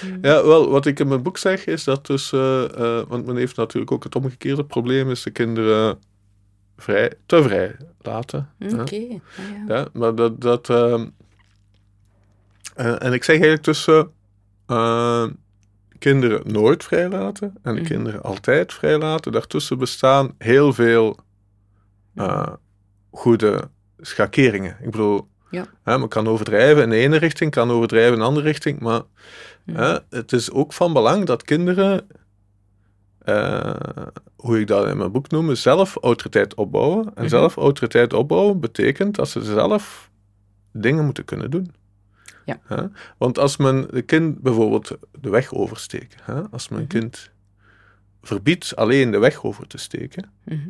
Hmm. Ja, wel, wat ik in mijn boek zeg is dat dus... Uh, uh, want men heeft natuurlijk ook het omgekeerde probleem, is de kinderen vrij, te vrij laten. Oké, okay. Ah, ja. ja. Maar dat... dat uh, en ik zeg eigenlijk tussen kinderen nooit vrijlaten en mm. kinderen altijd vrijlaten. Daartussen bestaan heel veel uh, goede schakeringen. Ik bedoel, ja. hè, men kan overdrijven in de ene richting, kan overdrijven in de andere richting, maar mm. hè, het is ook van belang dat kinderen, uh, hoe ik dat in mijn boek noem, zelf autoriteit opbouwen. En mm-hmm. zelf autoriteit opbouwen betekent dat ze zelf dingen moeten kunnen doen. Ja. Want als men een kind bijvoorbeeld de weg oversteekt, als men een mhm. kind verbiedt alleen de weg over te steken, mhm.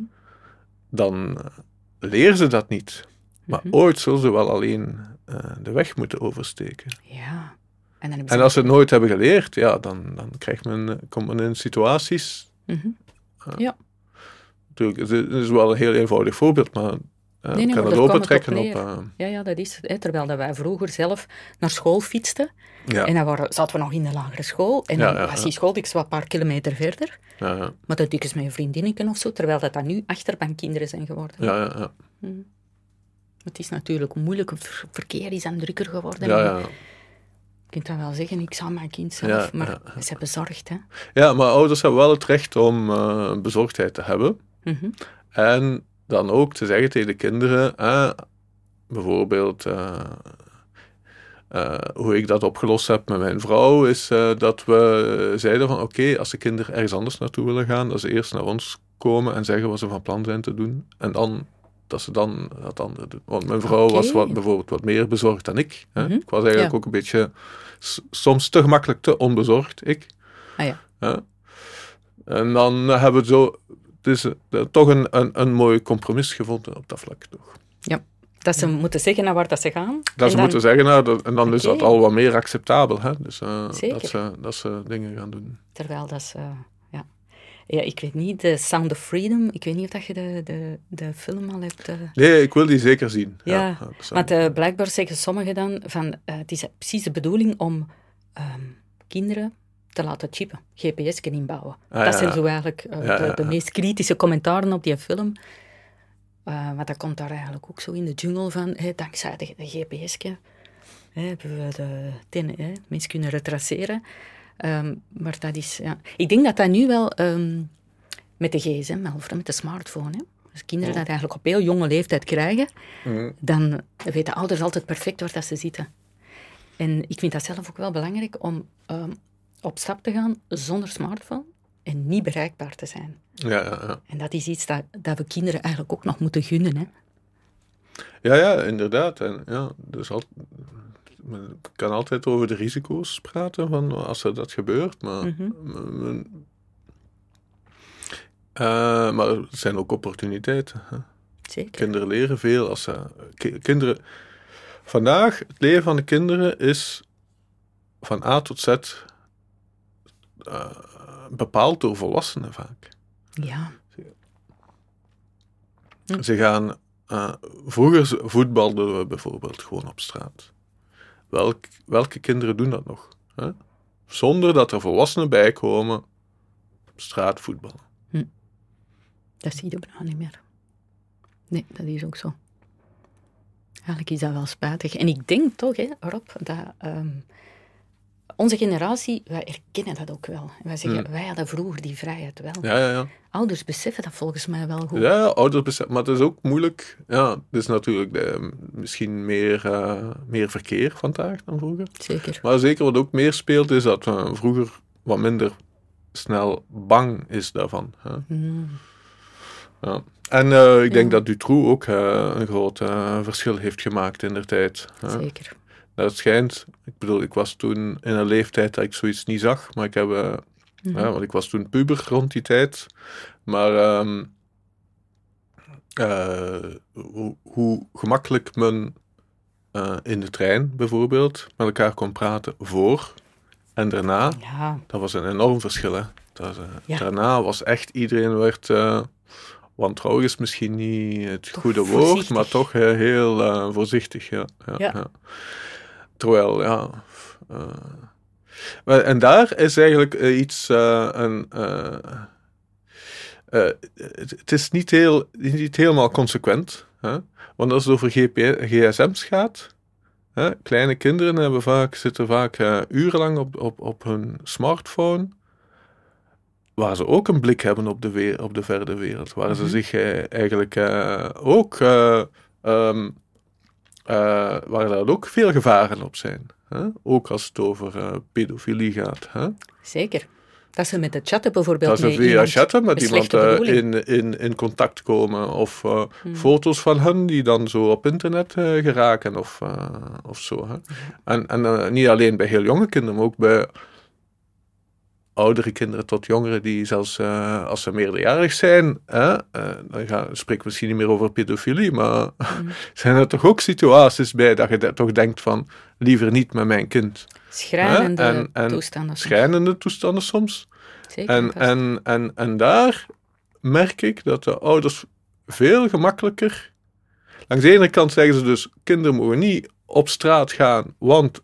dan uh, leren ze dat niet. Maar mhm. ooit zullen ze wel alleen uh, de weg moeten oversteken. Ja. En, dan en als ze het nooit hebben geleerd, ja, dan, dan krijgt men, eh, komt men in situaties. ja. Natuurlijk, het is wel een heel eenvoudig voorbeeld, maar nee, nee, kan het opentrekken op... Uh... Ja, ja, dat is hè, Terwijl dat wij vroeger zelf naar school fietsten. Ja. En dan waren, zaten we nog in de lagere school. En dan was die school ik een paar kilometer verder. Ja, Maar dat is met een vriendinnetje of zo. Terwijl dat dan nu achterbankkinderen zijn geworden. Ja, ja, ja. Hm. Het is natuurlijk moeilijk. Het verkeer is aan drukker geworden. Ja, ja. Je kunt dan wel zeggen, ik zou mijn kind zelf, maar ze hebben bezorgd. Hè? Ja, maar ouders hebben wel het recht om uh, bezorgdheid te hebben. Mm En dan ook te zeggen tegen de kinderen, eh, bijvoorbeeld uh, uh, hoe ik dat opgelost heb met mijn vrouw, is dat we zeiden van oké, als de kinderen ergens anders naartoe willen gaan, dat ze eerst naar ons komen en zeggen wat ze van plan zijn te doen. En dan dat ze dan dat andere doen. Want mijn vrouw was wat, bijvoorbeeld wat meer bezorgd dan ik. Hè? Mhm. Ik was eigenlijk ook een beetje soms te gemakkelijk te onbezorgd, ik. Ah, ja. En dan hebben we zo is uh, toch een, een, een mooi compromis gevonden op dat vlak. Toch. Ja, dat ze moeten zeggen naar waar dat ze gaan. Dat ze moeten zeggen, nou, en dan is dat al wat meer acceptabel. Hè? Dus, uh, dat, ze, dat ze dingen gaan doen. Terwijl dat ze... Ja. ja, ik weet niet, The Sound of Freedom, ik weet niet of dat je de, de, de film al hebt... Uh... Nee, ik wil die zeker zien. Ja, ja maar uh, blijkbaar zeggen sommigen dan van, het is precies de bedoeling om um, kinderen te laten chippen, GPS inbouwen. Ah, dat zijn zo eigenlijk uh, de, de, meest kritische commentaren op die film. Uh, maar dat komt daar eigenlijk ook zo in de jungle van, hey, dankzij de, de GPS hebben we de, ten, mensen kunnen retraceren. Um, maar dat is, ja. Ik denk dat dat nu wel um, met de gsm, of met de smartphone, hè. Als kinderen dat eigenlijk op heel jonge leeftijd krijgen, mm. dan weten ouders altijd perfect waar dat ze zitten. En ik vind dat zelf ook wel belangrijk om um, op stap te gaan zonder smartphone en niet bereikbaar te zijn. Ja, ja, ja. En dat is iets dat, dat we kinderen eigenlijk ook nog moeten gunnen. Hè? Ja, ja, inderdaad. En, ja, dus al, men kan altijd over de risico's praten van als er dat gebeurt, maar, mm uh, maar er zijn ook opportuniteiten. Hè? Zeker. Kinderen leren veel als ze. Kinderen. Vandaag, het leven van de kinderen is van A tot Z uh, bepaald door volwassenen vaak. Ja. Ze gaan. Uh, vroeger voetbalden we bijvoorbeeld gewoon op straat. Welk, welke kinderen doen dat nog? Hè? Zonder dat er volwassenen bij komen op straat voetballen. Hm. Dat zie je bijna niet meer. Nee, dat is ook zo. Eigenlijk is dat wel spijtig. En ik denk toch, hè, Rob, dat um, onze generatie, wij erkennen dat ook wel. Wij zeggen, wij hadden vroeger die vrijheid wel. Ja, ja, ja. Ouders beseffen dat volgens mij wel goed. Ja, ouders beseffen, maar het is ook moeilijk. Ja, het is natuurlijk de, misschien meer, uh, meer verkeer vandaag dan vroeger. Zeker. Maar zeker wat ook meer speelt, is dat uh, vroeger wat minder snel bang is daarvan. Hè? Hmm. Ja. En uh, ik denk dat Dutroux ook een groot verschil heeft gemaakt in de tijd. Zeker. Dat schijnt, ik bedoel, ik was toen in een leeftijd dat ik zoiets niet zag, maar ik heb, uh, ja, want ik was toen puber rond die tijd. Maar um, uh, hoe, hoe, gemakkelijk men uh, in de trein bijvoorbeeld met elkaar kon praten voor en daarna, ja. dat was een enorm verschil. Hè? Dat, ja. Daarna was echt iedereen werd wantrouwig is misschien niet het goede woord, maar toch heel uh, voorzichtig. Ja, ja, ja. Terwijl, ja. Uh, en daar is eigenlijk uh, iets. Uh, een, het is niet, heel, niet helemaal consequent. Hè? Want als het over GP, gsm's gaat. Hè, kleine kinderen hebben vaak, zitten vaak urenlang op, op, op hun smartphone. Waar ze ook een blik hebben op de, weer, op de verre wereld. Waar ze mhm. zich eigenlijk ook. Um, uh, waar daar ook veel gevaren op zijn. Hè? Ook als het over uh, pedofilie gaat. Hè? Zeker. Dat ze met de chatten bijvoorbeeld. Dat ze via chatten met iemand uh, in, in, in contact komen. Of hmm. foto's van hen die dan zo op internet geraken of, of zo. Hè? En, en niet alleen bij heel jonge kinderen, maar ook bij oudere kinderen tot jongeren die zelfs uh, als ze meerderjarig zijn, hè, uh, dan spreek ik misschien niet meer over pedofilie, maar mm. zijn er toch ook situaties bij dat je toch denkt van liever niet met mijn kind. Schrijnende en, en toestanden. Schrijnende toestanden soms. Zeker, en, en, en, en daar merk ik dat de ouders veel gemakkelijker. Langs de ene kant zeggen ze dus: kinderen mogen niet op straat gaan, want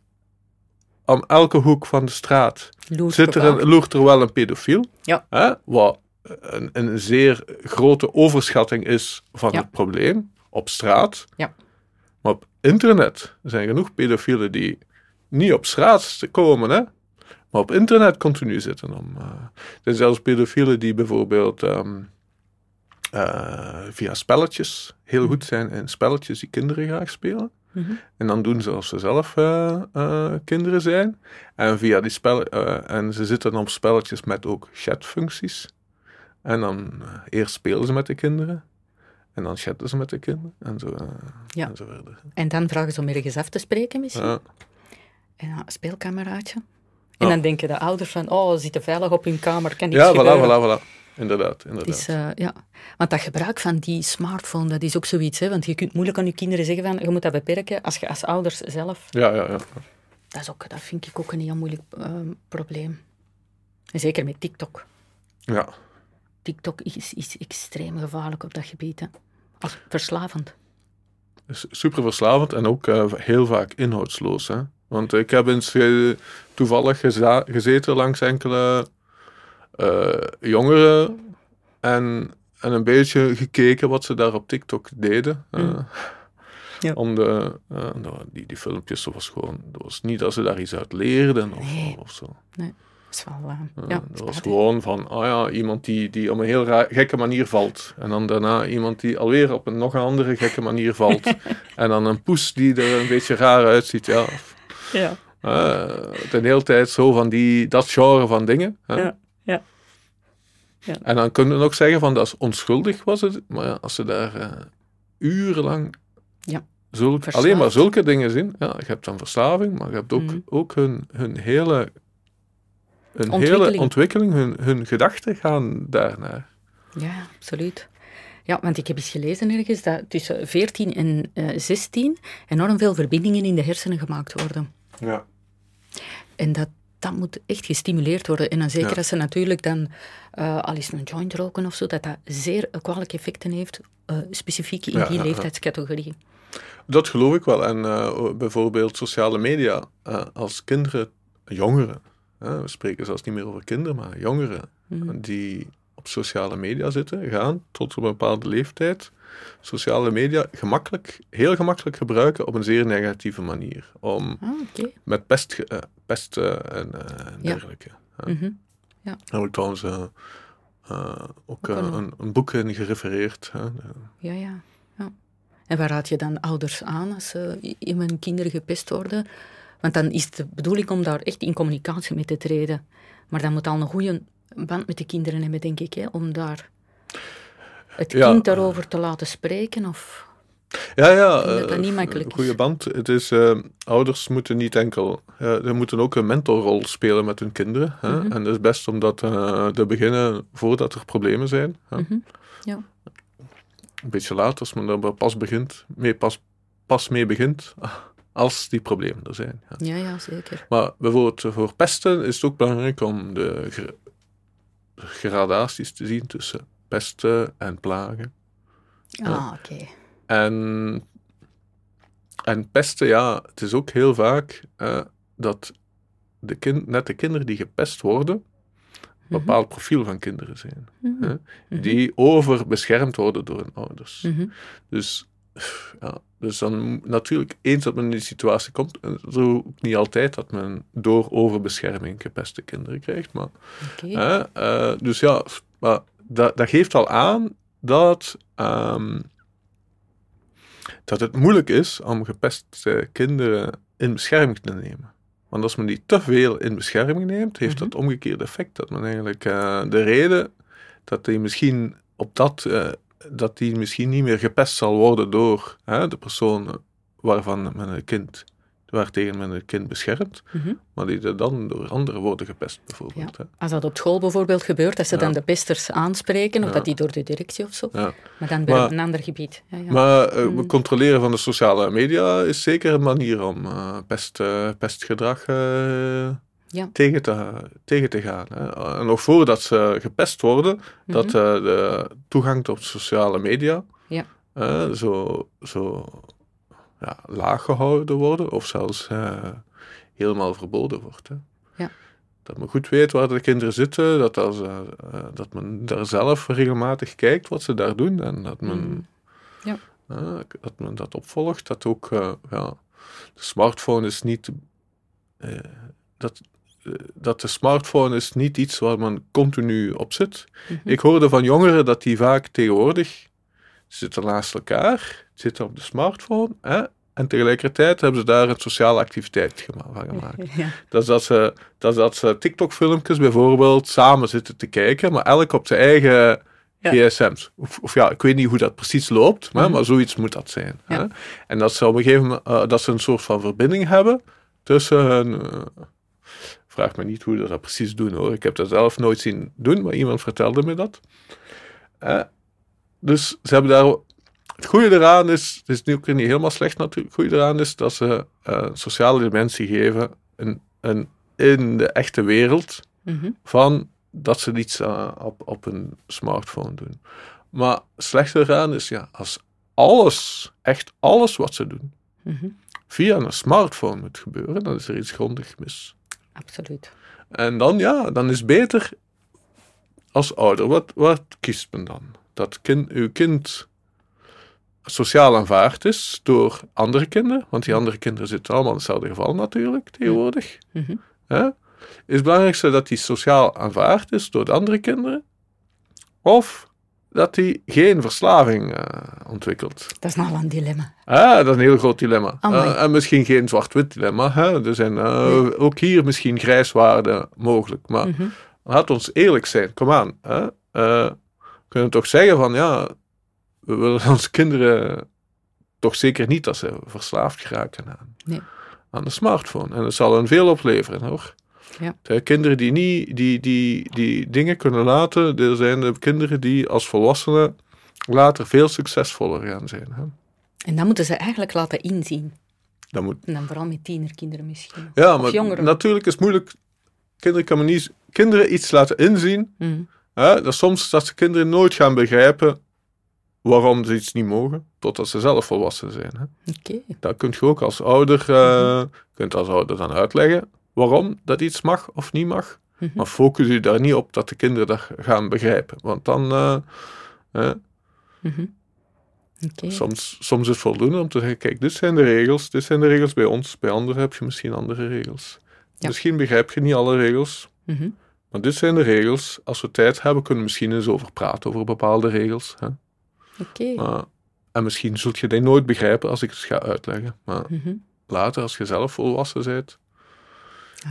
aan elke hoek van de straat loert, zit er, een, loert er wel een pedofiel. Ja. Hè, wat een, een zeer grote overschatting is van het probleem op straat. Ja. Maar op internet zijn genoeg pedofielen die niet op straat komen, hè, maar op internet continu zitten. Om, uh, er zijn zelfs pedofielen die bijvoorbeeld um, uh, via spelletjes heel goed zijn in spelletjes die kinderen graag spelen. Mhm. En dan doen ze als ze zelf uh, uh, kinderen zijn. En via die spellen, uh, en ze zitten dan op spelletjes met ook chatfuncties. En dan eerst spelen ze met de kinderen. En dan chatten ze met de kinderen. En zo, ja. en zo verder. En dan vragen ze om ergens af te spreken misschien. Ja. En een speelkameraadje. En dan denken de ouders van, oh, ze zitten veilig op hun kamer, kan ja, gebeuren. Ja, voilà, voilà, voilà. Inderdaad, inderdaad. Is, uh, ja. Want dat gebruik van die smartphone, dat is ook zoiets. Hè? Want je kunt moeilijk aan je kinderen zeggen van, je moet dat beperken als je als ouders zelf... Ja, ja, ja. Dat, is ook, dat vind ik ook een heel moeilijk uh, probleem. En zeker met TikTok. Ja. TikTok is, is extreem gevaarlijk op dat gebied. Hè? Als verslavend. Super verslavend en ook uh, heel vaak inhoudsloos. Hè? Want ik heb eens toevallig gezeten langs enkele uh, jongeren en, en een beetje gekeken wat ze daar op TikTok deden. Mm. Ja. Om de, die, die filmpjes, dat was gewoon, dat was niet dat ze daar iets uit leerden of, of zo. Nee. Dat, wel, uh, ja, dat was gewoon van, ah ja, iemand die, die op een heel raar, gekke manier valt. En dan daarna iemand die alweer op een nog een andere gekke manier valt. en dan een poes die er een beetje raar uitziet. Ja. ja. Uh, de hele tijd zo van die, dat genre van dingen. Hè? Ja, ja. ja. En dan kunnen we nog zeggen van dat is onschuldig was het. Maar ja, als ze daar uh, urenlang ja. Zulke, alleen maar zulke dingen zien. Ja, je hebt dan verslaving, maar je hebt ook, mm. ook hun, hun hele hun hele ontwikkeling, hun, hun gedachten gaan daarnaar. Ja, absoluut. Ja, want ik heb eens gelezen ergens dat tussen 14 en uh, eh, 16 enorm veel verbindingen in de hersenen gemaakt worden. Ja. En dat, dat moet echt gestimuleerd worden. En dan zeker als ze natuurlijk dan uh, al eens een joint roken of zo, dat dat zeer kwalijke effecten heeft, uh, specifiek in die leeftijdscategorie. Dat geloof ik wel. En bijvoorbeeld sociale media, als kinderen, jongeren, we spreken zelfs niet meer over kinderen, maar jongeren mhm. die op sociale media zitten, gaan tot op een bepaalde leeftijd sociale media gemakkelijk, heel gemakkelijk gebruiken op een zeer negatieve manier. Om ah, met pest, uh, pest uh, en uh, dergelijke. Ja. Mm ja. Daar heb ik trouwens ook een, een, boek in gerefereerd. Ja, ja, ja. En waar raad je dan ouders aan als in mijn kinderen gepest worden? Want dan is het de bedoeling om daar echt in communicatie mee te treden. Maar dan moet al een goede band met de kinderen hebben, denk ik, hè, om daar het kind daarover te laten spreken. Of... Ja, ja. Dat dat niet makkelijk. Goede band. Het is, uh, ouders moeten niet enkel, uh, ze moeten ook een mentorrol spelen met hun kinderen. Hè? Mhm. En het is best om dat uh, te beginnen voordat er problemen zijn. Mm -hmm. ja. Een beetje later, als men er pas begint, mee, pas, pas mee begint, als die problemen er zijn. Ja, ja, ja zeker. Maar bijvoorbeeld voor pesten is het ook belangrijk om de gradaties te zien tussen pesten en plagen. Ah, oké. En, en pesten, ja, het is ook heel vaak uh, dat de kind, net de kinderen die gepest worden, een mhm. bepaald profiel van kinderen zijn. Mm -hmm. Die overbeschermd worden door hun ouders. Mhm. Dus ja, dus dan natuurlijk, eens dat men in die situatie komt, zo niet altijd dat men door overbescherming gepeste kinderen krijgt. Maar, okay. uh, dus ja, maar dat, dat geeft al aan dat, um, dat het moeilijk is om gepeste kinderen in bescherming te nemen. Want als men die te veel in bescherming neemt, heeft dat mhm. omgekeerde effect. Dat men eigenlijk uh, de reden dat die misschien op dat uh, dat die misschien niet meer gepest zal worden door hè, de persoon waarvan men een kind, waartegen men een kind beschermt, mm maar die dan door anderen worden gepest, bijvoorbeeld. Ja. Als dat op school bijvoorbeeld gebeurt, dat ze dan de pesters aanspreken, of dat die door de directie of zo, maar dan bij een ander gebied. Maar uh, mm. controleren van de sociale media is zeker een manier om uh, pest, uh, pestgedrag ja. tegen, te, tegen te gaan. Hè. En nog voordat ze gepest worden, dat mhm. eh, de toegang tot sociale media ja. uh, zo, zo ja, laag gehouden worden, of zelfs uh, helemaal verboden wordt. Hè. Ja. Dat men goed weet waar de kinderen zitten, dat, als, dat men daar zelf regelmatig kijkt wat ze daar doen en dat men, mm. ja. dat, men dat opvolgt. Dat ook, ja, de smartphone is niet. dat, dat de smartphone is niet iets waar men continu op zit. Mhm. Ik hoorde van jongeren dat die vaak tegenwoordig zitten naast elkaar, zitten op de smartphone, hè, en tegelijkertijd hebben ze daar een sociale activiteit van gemaakt. Ja. Dat is dat ze, dat is dat ze TikTok-filmpjes bijvoorbeeld samen zitten te kijken, maar elk op zijn eigen gsm's. Of, of, ja, ik weet niet hoe dat precies loopt, maar, mhm. maar zoiets moet dat zijn. Hè? En dat ze op een gegeven moment uh, dat ze een soort van verbinding hebben tussen hun, uh, Vraag me niet hoe ze dat precies doen hoor. Ik heb dat zelf nooit zien doen, maar iemand vertelde me dat. Uh, dus ze hebben daar. Het goede eraan is, het is nu ook niet helemaal slecht natuurlijk. Het goede eraan is dat ze uh, sociale dimensie geven in, in, in de echte wereld. Mhm. Van dat ze iets uh, op, op een smartphone doen. Maar slechter eraan is ja, als alles, echt alles wat ze doen, mm via een smartphone moet gebeuren, dan is er iets grondig mis. Absoluut. En dan, ja, dan is beter als ouder. Wat, wat kiest men dan? Dat kind, uw kind sociaal aanvaard is door andere kinderen, want die andere kinderen zitten allemaal in hetzelfde geval natuurlijk tegenwoordig. Mhm. Is het belangrijkste dat hij sociaal aanvaard is door de andere kinderen? Of dat hij geen verslaving eh, ontwikkelt? Dat is nogal een dilemma. Ah, dat is een heel groot dilemma. Amai. Eh, en misschien geen zwart-wit dilemma. Hè? Er zijn eh, ook hier misschien grijswaarden mogelijk. Maar Mhm. laat ons eerlijk zijn. Kom aan. Hè? Kunnen toch zeggen van ja, we willen onze kinderen toch zeker niet dat ze verslaafd geraken aan, Nee. aan de smartphone. En dat zal hen veel opleveren hoor. Ja. De kinderen die niet die, die, die dingen kunnen laten, er zijn de kinderen die als volwassenen later veel succesvoller gaan zijn. Hè? En dat moeten ze eigenlijk laten inzien. Dat moet En dan vooral met tienerkinderen misschien. Ja, Of maar jongeren. natuurlijk is het moeilijk. Kinderen kan niet, kinderen iets laten inzien. Mhm. Hè? Dat soms dat ze kinderen nooit gaan begrijpen waarom ze iets niet mogen, totdat ze zelf volwassen zijn. Hè? Oké. Dat kun je ook als ouder, eh, kunt als ouder dan uitleggen waarom dat iets mag of niet mag. Mhm. Maar focus je daar niet op dat de kinderen dat gaan begrijpen. Want dan, eh, Mhm. Soms, soms is het voldoende om te zeggen, kijk, dit zijn de regels, dit zijn de regels bij ons, bij anderen heb je misschien andere regels. Ja. Misschien begrijp je niet alle regels, Mhm. Maar dit zijn de regels. Als we tijd hebben, kunnen we misschien eens over praten, over bepaalde regels. Oké. Maar, en misschien zult je die nooit begrijpen als ik het ga uitleggen. Maar Mhm. later, als je zelf volwassen bent.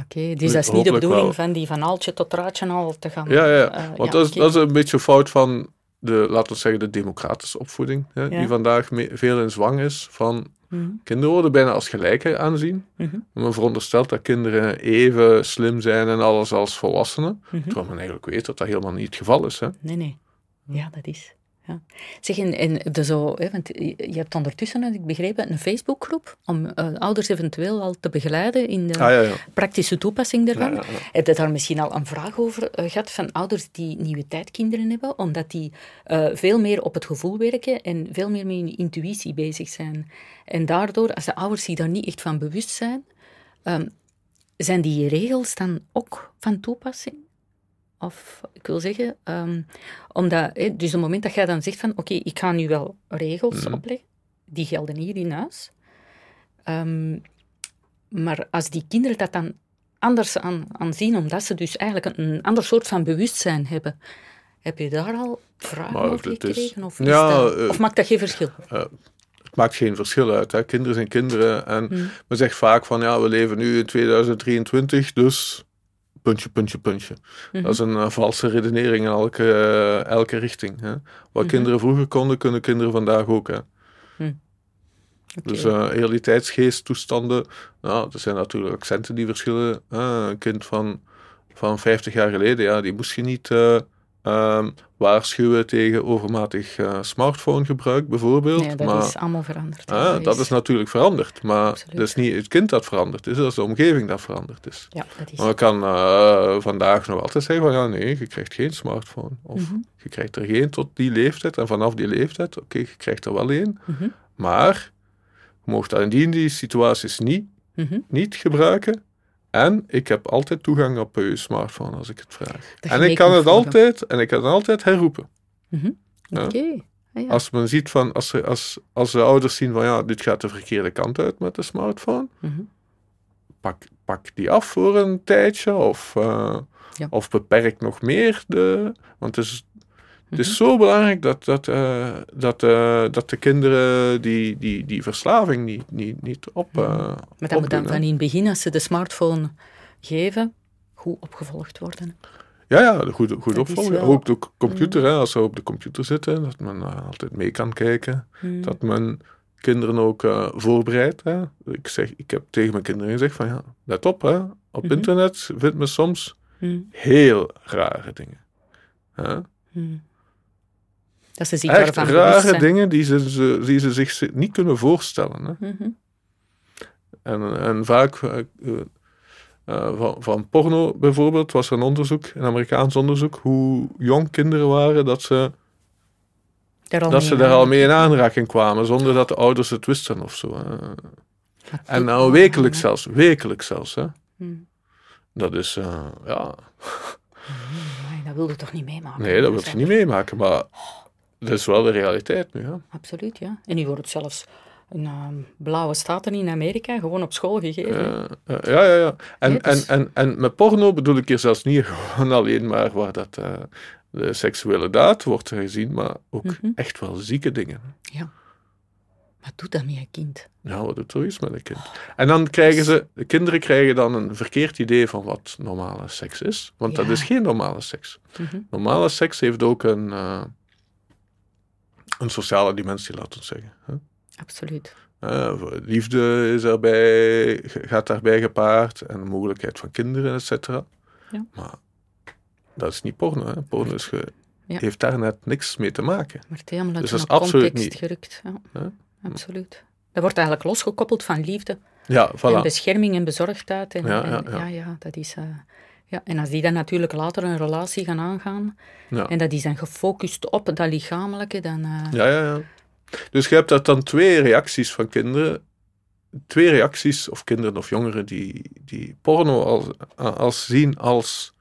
Oké, dus dat is niet de bedoeling wel. van die van tot Raadje al te gaan. Ja, ja. eh, Want ja, dat, is, oké. dat is een beetje een fout van de, laten we zeggen, de democratische opvoeding. Hè? Ja. Die vandaag veel in zwang is van Mhm. kinderen worden bijna als gelijke aanzien. Mhm. Men veronderstelt dat kinderen even slim zijn en alles als volwassenen. Mhm. Terwijl men eigenlijk weet dat dat helemaal niet het geval is. Hè? Nee, nee. Ja, dat is. Ja. Zeg, en, en de zo, hè, want je hebt ondertussen, heb ik begrepen, een Facebookgroep om eh, ouders eventueel al te begeleiden in de Ah ja, ja. praktische toepassing daarvan. Ja. Heb je daar misschien al een vraag over eh, gehad van ouders die nieuwe tijdkinderen hebben, omdat die eh, veel meer op het gevoel werken en veel meer met hun intuïtie bezig zijn. En daardoor, als de ouders zich daar niet echt van bewust zijn, ehm, zijn die regels dan ook van toepassing? Of, ik wil zeggen, ehm, omdat, hè, dus op het moment dat jij dan zegt van, oké, ik ga nu wel regels Mhm. opleggen, die gelden hier in huis. Ehm, maar als die kinderen dat dan anders aan, aan zien, omdat ze dus eigenlijk een, een ander soort van bewustzijn hebben, heb je daar al vragen Maar over is- gekregen? Of, ja, dat- eh, of maakt dat geen verschil? het maakt geen verschil uit. Hè. Kinderen zijn kinderen. En Hmm. men zegt vaak van ja, we leven nu in 2023, dus puntje, puntje, puntje. Mhm. Dat is een eh, valse redenering in elke, eh, elke richting. Hè. Wat Mhm. kinderen vroeger konden, kunnen kinderen vandaag ook. Hè. Oké. Dus heel die tijdsgeesttoestanden, nou, er zijn natuurlijk accenten die verschillen. Een kind van, van 50 jaar geleden, ja, die moest je niet ehm, waarschuwen tegen overmatig eh, smartphonegebruik, bijvoorbeeld. nee, dat maar, is allemaal veranderd. Ah, dat is natuurlijk veranderd, maar Absoluut. dat is niet het kind dat veranderd is, dat is de omgeving dat veranderd is. Ja, dat is. Maar ik kan eh, vandaag nog altijd zeggen van ja, nee, je krijgt geen smartphone. Of Mhm. je krijgt er geen tot die leeftijd en vanaf die leeftijd, oké, je krijgt er wel één. Mhm. Maar je mag dat in die, in die situaties niet, Mhm. niet gebruiken. En ik heb altijd toegang op je smartphone als ik het vraag. Dat en ik kan het altijd, en ik kan het altijd herroepen. Mhm. Ja. Oké. Ah, ja. Als men ziet van, als, er- als, als de ouders zien van ja, dit gaat de verkeerde kant uit met de smartphone, Mhm. pak, pak die af voor een tijdje of, eh, Ja. of beperk nog meer. De, want het is, het is Mhm. zo belangrijk dat, dat, eh, dat, eh, dat de kinderen die, die, die verslaving niet, niet, niet op. eh, Maar dat moet dan van in het begin, als ze de smartphone geven, goed opgevolgd worden. Ja, ja, goed, goed opvolgen. wel- Ook de computer, hè, als ze op de computer zitten, dat men altijd mee kan kijken. Mhm. Dat men kinderen ook eh, voorbereidt. Hè. Ik, zeg, ik heb tegen mijn kinderen gezegd van ja, let op, hè. op Mhm. internet vindt men soms Mhm. heel rare dingen. Hè. Dat ze zich Echt daarvan rare dingen die ze, die ze zich zi- niet kunnen voorstellen. Hè. Mhm. En, en vaak eh, eh, eh, van, van porno bijvoorbeeld was er een onderzoek, een Amerikaans onderzoek, hoe jong kinderen waren dat ze, Daar al dat mee ze in daar al mee in aanraking kwamen, zonder dat de ouders het wisten of zo. hè. En nou wekelijks zelfs, wekelijks zelfs. Hè. Hmm. Dat is, uh, ja... Nee, dat wilde toch niet meemaken? Nee, dat wil je niet meemaken, maar dat is wel de realiteit nu. Ja. Absoluut, ja. En nu wordt het zelfs een ehm, blauwe staten in Amerika gewoon op school gegeven. ja, ja, ja. En, en, en, en met porno bedoel ik hier zelfs niet gewoon alleen maar waar dat, uh, de seksuele daad wordt gezien, maar ook mhm. echt wel zieke dingen. Ja. Wat doet dat met een kind? Ja, wat doet zoiets met een kind? En dan krijgen ze, de kinderen krijgen dan een verkeerd idee van wat normale seks is. Want dat is geen normale seks. Mhm. Normale seks heeft ook een, uh, een sociale dimensie, laten we zeggen. Absoluut. Uh, liefde is erbij, gaat daarbij gepaard en de mogelijkheid van kinderen, et cetera. Ja. Maar dat is niet porno. Hè. Porno is ge, heeft daar net niks mee te maken. Maar het helemaal dus dat is absoluut niet. gerukt. Ja. Absoluut. Dat wordt eigenlijk losgekoppeld van liefde. Ja, voilà. En bescherming en bezorgdheid. En, ja, ja, ja. ja, dat is... Uh, ja, en als die dan natuurlijk later een relatie gaan aangaan, ja. en dat is dan gefocust op dat lichamelijke, dan... Uh... Ja, ja, ja. Dus je hebt dat dan twee reacties van kinderen. Twee reacties, of kinderen of jongeren, die, die porno als, als zien als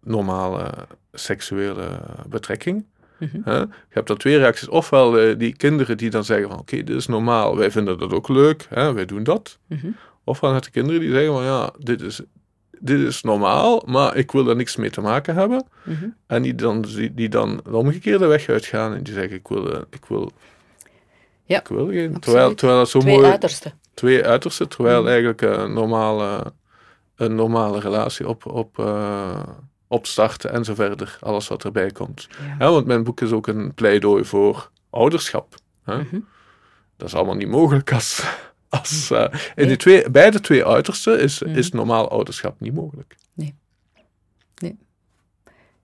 normale seksuele betrekking. Mm Je hebt dan twee reacties. Ofwel uh, die kinderen die dan zeggen van oké, dit is normaal, wij vinden dat ook leuk, hè, wij doen dat. Mm -hmm. Ofwel je kinderen die zeggen van ja, dit is, dit is normaal, maar ik wil er niks mee te maken hebben. Mhm. En die dan, die, die, dan de omgekeerde weg uitgaan en die zeggen ik wil, eh, ik wil, ja, ik wil geen. Terwijl, terwijl dat zo twee mooi... uitersten. Twee uitersten, terwijl mhm. eigenlijk een normale, een normale relatie op... op uh, opstarten en zo verder. Alles wat erbij komt. Ja. want mijn boek is ook een pleidooi voor ouderschap. Hè? Mhm. Dat is allemaal niet mogelijk als. Als uh, in de twee, bij de twee uitersten is, mhm. is normaal ouderschap niet mogelijk. Nee. Nee.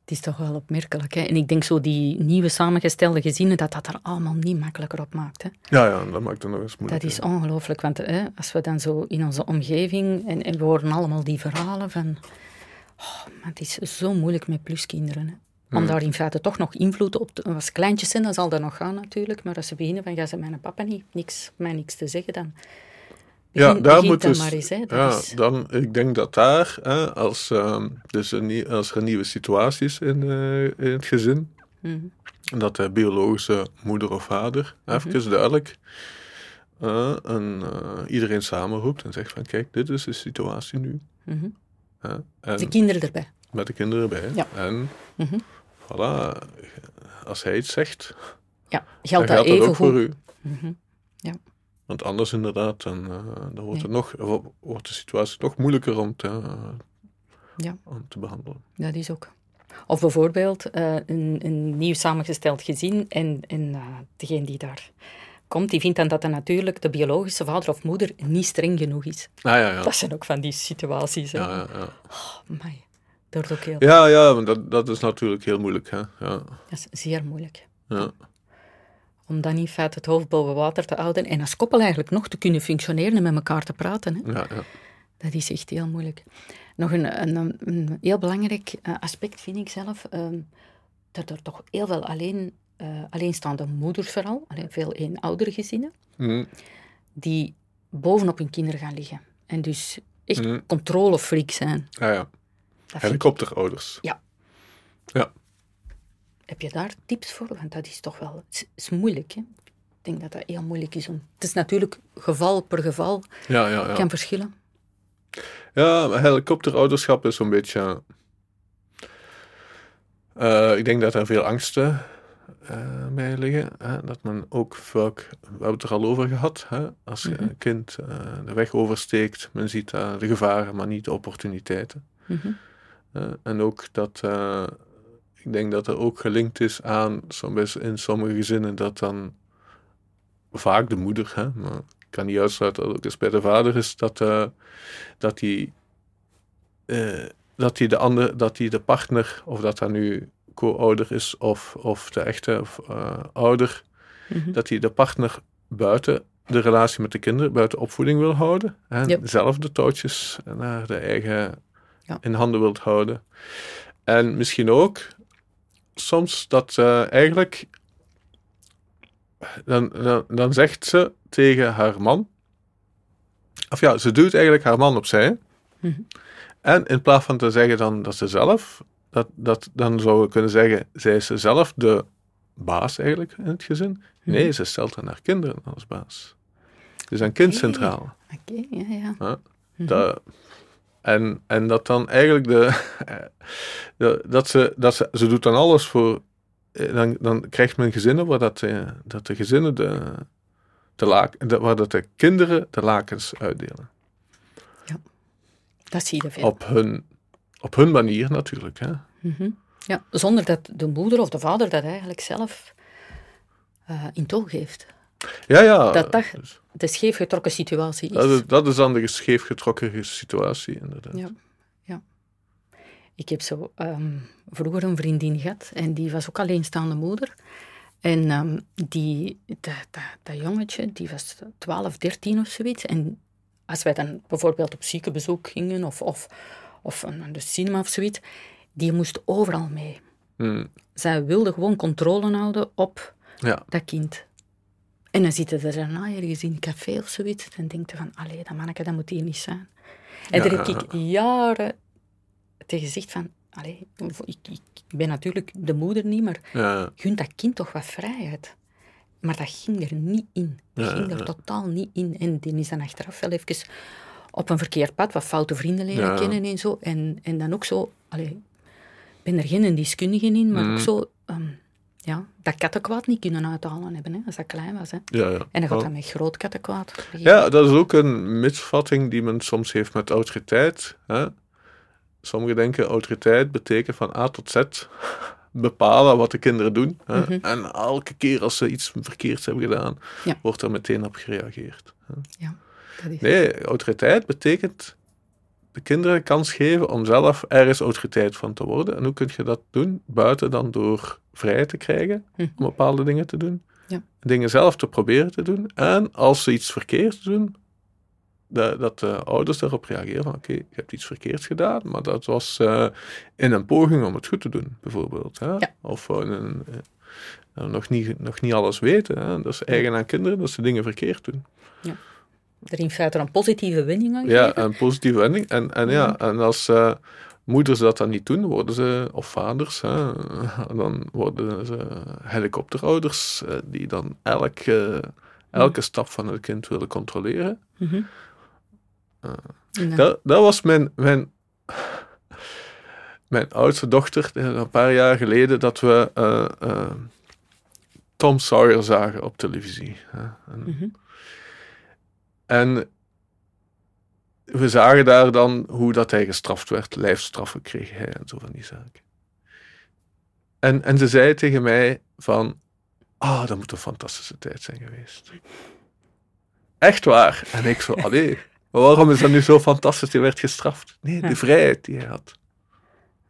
Het is toch wel opmerkelijk. Hè? En ik denk zo die nieuwe samengestelde gezinnen, dat dat er allemaal niet makkelijker op maakt. Hè? Ja, ja, dat maakt het nog eens moeilijk. Dat is ongelooflijk, want hè, als we dan zo in onze omgeving, en, en we horen allemaal die verhalen van Oh, maar het is zo moeilijk met pluskinderen. Hè. Om hmm. daar in feite toch nog invloed op te... Als kleintjes zijn, dan zal dat nog gaan natuurlijk. Maar als ze beginnen van, ja, ze mijn papa niet, niks, mij niks te zeggen, dan... ja, daar moet dus, maar eens, hè. ja, dan, ik denk dat daar, hè, als, uh, dus een, als er nieuwe situaties in, uh, in het gezin, mm dat de biologische moeder of vader, mm even duidelijk, uh, en, iedereen samenroept en zegt van, kijk, dit is de situatie nu. Mm en de kinderen erbij. Met de kinderen erbij. Ja. En mm voilà, als hij iets zegt, ja, geldt dat, even ook voor u. Mm ja. Want anders inderdaad, dan, uh, dan wordt, het nog, wordt de situatie nog moeilijker om te, ja. om te behandelen. Dat is ook. Of bijvoorbeeld uh, een, een nieuw samengesteld gezin en, en uh, degene die daar komt, die vindt dan dat dan natuurlijk de biologische vader of moeder niet streng genoeg is. Ah, ja, ja. Dat zijn ook van die situaties. Hè. Ja, ja, ja. Oh, my. Heel... Ja, ja, dat, dat is natuurlijk heel moeilijk. Hè? Ja. Dat is zeer moeilijk. Ja. Om dan in feite het hoofd boven water te houden en als koppel eigenlijk nog te kunnen functioneren en met elkaar te praten. Hè? Ja, ja. Dat is echt heel moeilijk. Nog een, een, een heel belangrijk eh, aspect vind ik zelf, ehm, dat er toch heel veel alleen uh, alleenstaande moeders vooral, alleen veel eenoudere gezinnen, mm. die bovenop hun kinderen gaan liggen. En dus echt mm. controlefreak zijn. Ja, ja. Helikopterouders. Ja. Ja. Heb je daar tips voor? Want dat is toch wel... Is, moeilijk, hè? Ik denk dat dat heel moeilijk is om... Het is natuurlijk geval per geval. Ja, ja, ja. kan verschillen. Ja, helikopterouderschap is zo'n beetje... Uh, ik denk dat er veel angsten uh, bij liggen. Hè? Dat men ook vaak, we hebben het er al over gehad, hè? als je mhm. een kind uh, de weg oversteekt, men ziet uh, de gevaren, maar niet de opportuniteiten. Mhm. En ook dat, ik denk dat er ook gelinkt is aan, in sommige gezinnen, dat dan vaak de moeder, hè? maar ik kan niet uitsluiten dat het ook eens bij de vader is, dat, dat die dat hij de andere, dat hij de partner, of dat hij nu co-ouder is of, of de echte of, uh, ouder, mhm. dat hij de partner buiten de relatie met de kinderen, buiten opvoeding wil houden. En yep. zelf de touwtjes naar de eigen ja. in handen wilt houden. En misschien ook soms dat uh, eigenlijk. Dan, dan, dan zegt ze tegen haar man: of ja, ze duwt eigenlijk haar man opzij. Mhm. En in plaats van te zeggen dan dat ze zelf, dat, dat, dan zouden we kunnen zeggen, zij is zelf de baas eigenlijk in het gezin. Nee, Mhm. ze stelt dan haar kinderen als baas. Dus een kind centraal. Oké, ja, ja. Ja. Mhm. En, en dat dan eigenlijk de, de- dat ze, dat ze, ze doet dan alles voor, eh, dan, dan krijgt men gezinnen waar dat, eh, dat de gezinnen de, de laak, waar dat de kinderen de lakens uitdelen. Dat zie je veel. Op hun, op hun manier natuurlijk. Hè. Mhm. Ja, zonder dat de moeder of de vader dat eigenlijk zelf eh, in toog heeft. Ja, ja. Dat- dat- dus De scheefgetrokken situatie is. dat, is, dat is dan de scheefgetrokken situatie, inderdaad. Ja, ja. Ik heb zo ehm, vroeger een vriendin gehad en die was ook alleenstaande moeder. En ehm, die, dat, dat, dat jongetje, die was 12, 13 of zoiets. En als wij dan bijvoorbeeld op ziekenbezoek gingen of, of, of naar de cinema of zoiets, die moest overal mee. Hmm. Zij wilde gewoon controle houden op Ja. dat kind. En dan zitten er daarna ergens in een café of zoiets. Dan denkt je van, allee, dat manneke, dat moet hier niet zijn. En Ja, daar heb ik jaren tegen gezegd van, allee, ik, ik ben natuurlijk de moeder niet, maar Ja, gun dat kind toch wat vrijheid. Maar dat ging er niet in. Dat Ja, ging er totaal niet in. En die is dan achteraf wel even op een verkeerd pad, wat foute vrienden leren kennen en zo. En, en dan ook zo, allee, ik ben er geen deskundige in, maar Mhm. ook zo, ehm, ja, dat kattenkwaad niet kunnen uithalen hebben, hè, als dat klein was. Hè. ja, ja. En dan gaat Ja. dat met groot kattenkwaad. Ja, dat is ook een misvatting die men soms heeft met autoriteit. Hè? Sommigen denken autoriteit betekent van A tot Z bepalen wat de kinderen doen. Hè? Mhm. En elke keer als ze iets verkeerds hebben gedaan, Ja. wordt er meteen op gereageerd. Ja, dat is Nee, autoriteit betekent de kinderen kans geven om zelf ergens autoriteit van te worden. En hoe kun je dat doen? Buiten dan door vrijheid te krijgen Mhm. om bepaalde dingen te doen. Ja. Dingen zelf te proberen te doen. En als ze iets verkeerds doen, dat, dat de ouders daarop reageren van oké, je hebt iets verkeerds gedaan, maar dat was eh, in een poging om het goed te doen, bijvoorbeeld. Hè? Ja. Of in een, eh, nog, niet, nog niet alles weten. Hè? Dat is eigen aan kinderen dat ze dingen verkeerd doen. er in feite een positieve winning aan Ja, een positieve wending. En, en, ja, en als eh, moeders dat dan niet doen, worden ze, of vaders, hè, dan worden ze helikopterouders eh, die dan elk, eh, elke stap van het kind willen controleren. Mhm. Dan- Dat, dat was mijn, mijn, mijn oudste dochter, eh, een paar jaar geleden, dat we eh, eh, Tom Sawyer zagen op televisie. hè. En, Mhm. en we zagen daar dan hoe dat hij gestraft werd, lijfstraffen kreeg hij en zo van die zaken. En, en ze zei tegen mij van, ah, dat moet een fantastische tijd zijn geweest. Echt waar. En ik zo, allee, maar waarom is dat nu zo fantastisch? Die werd gestraft. Nee, de vrijheid die hij had.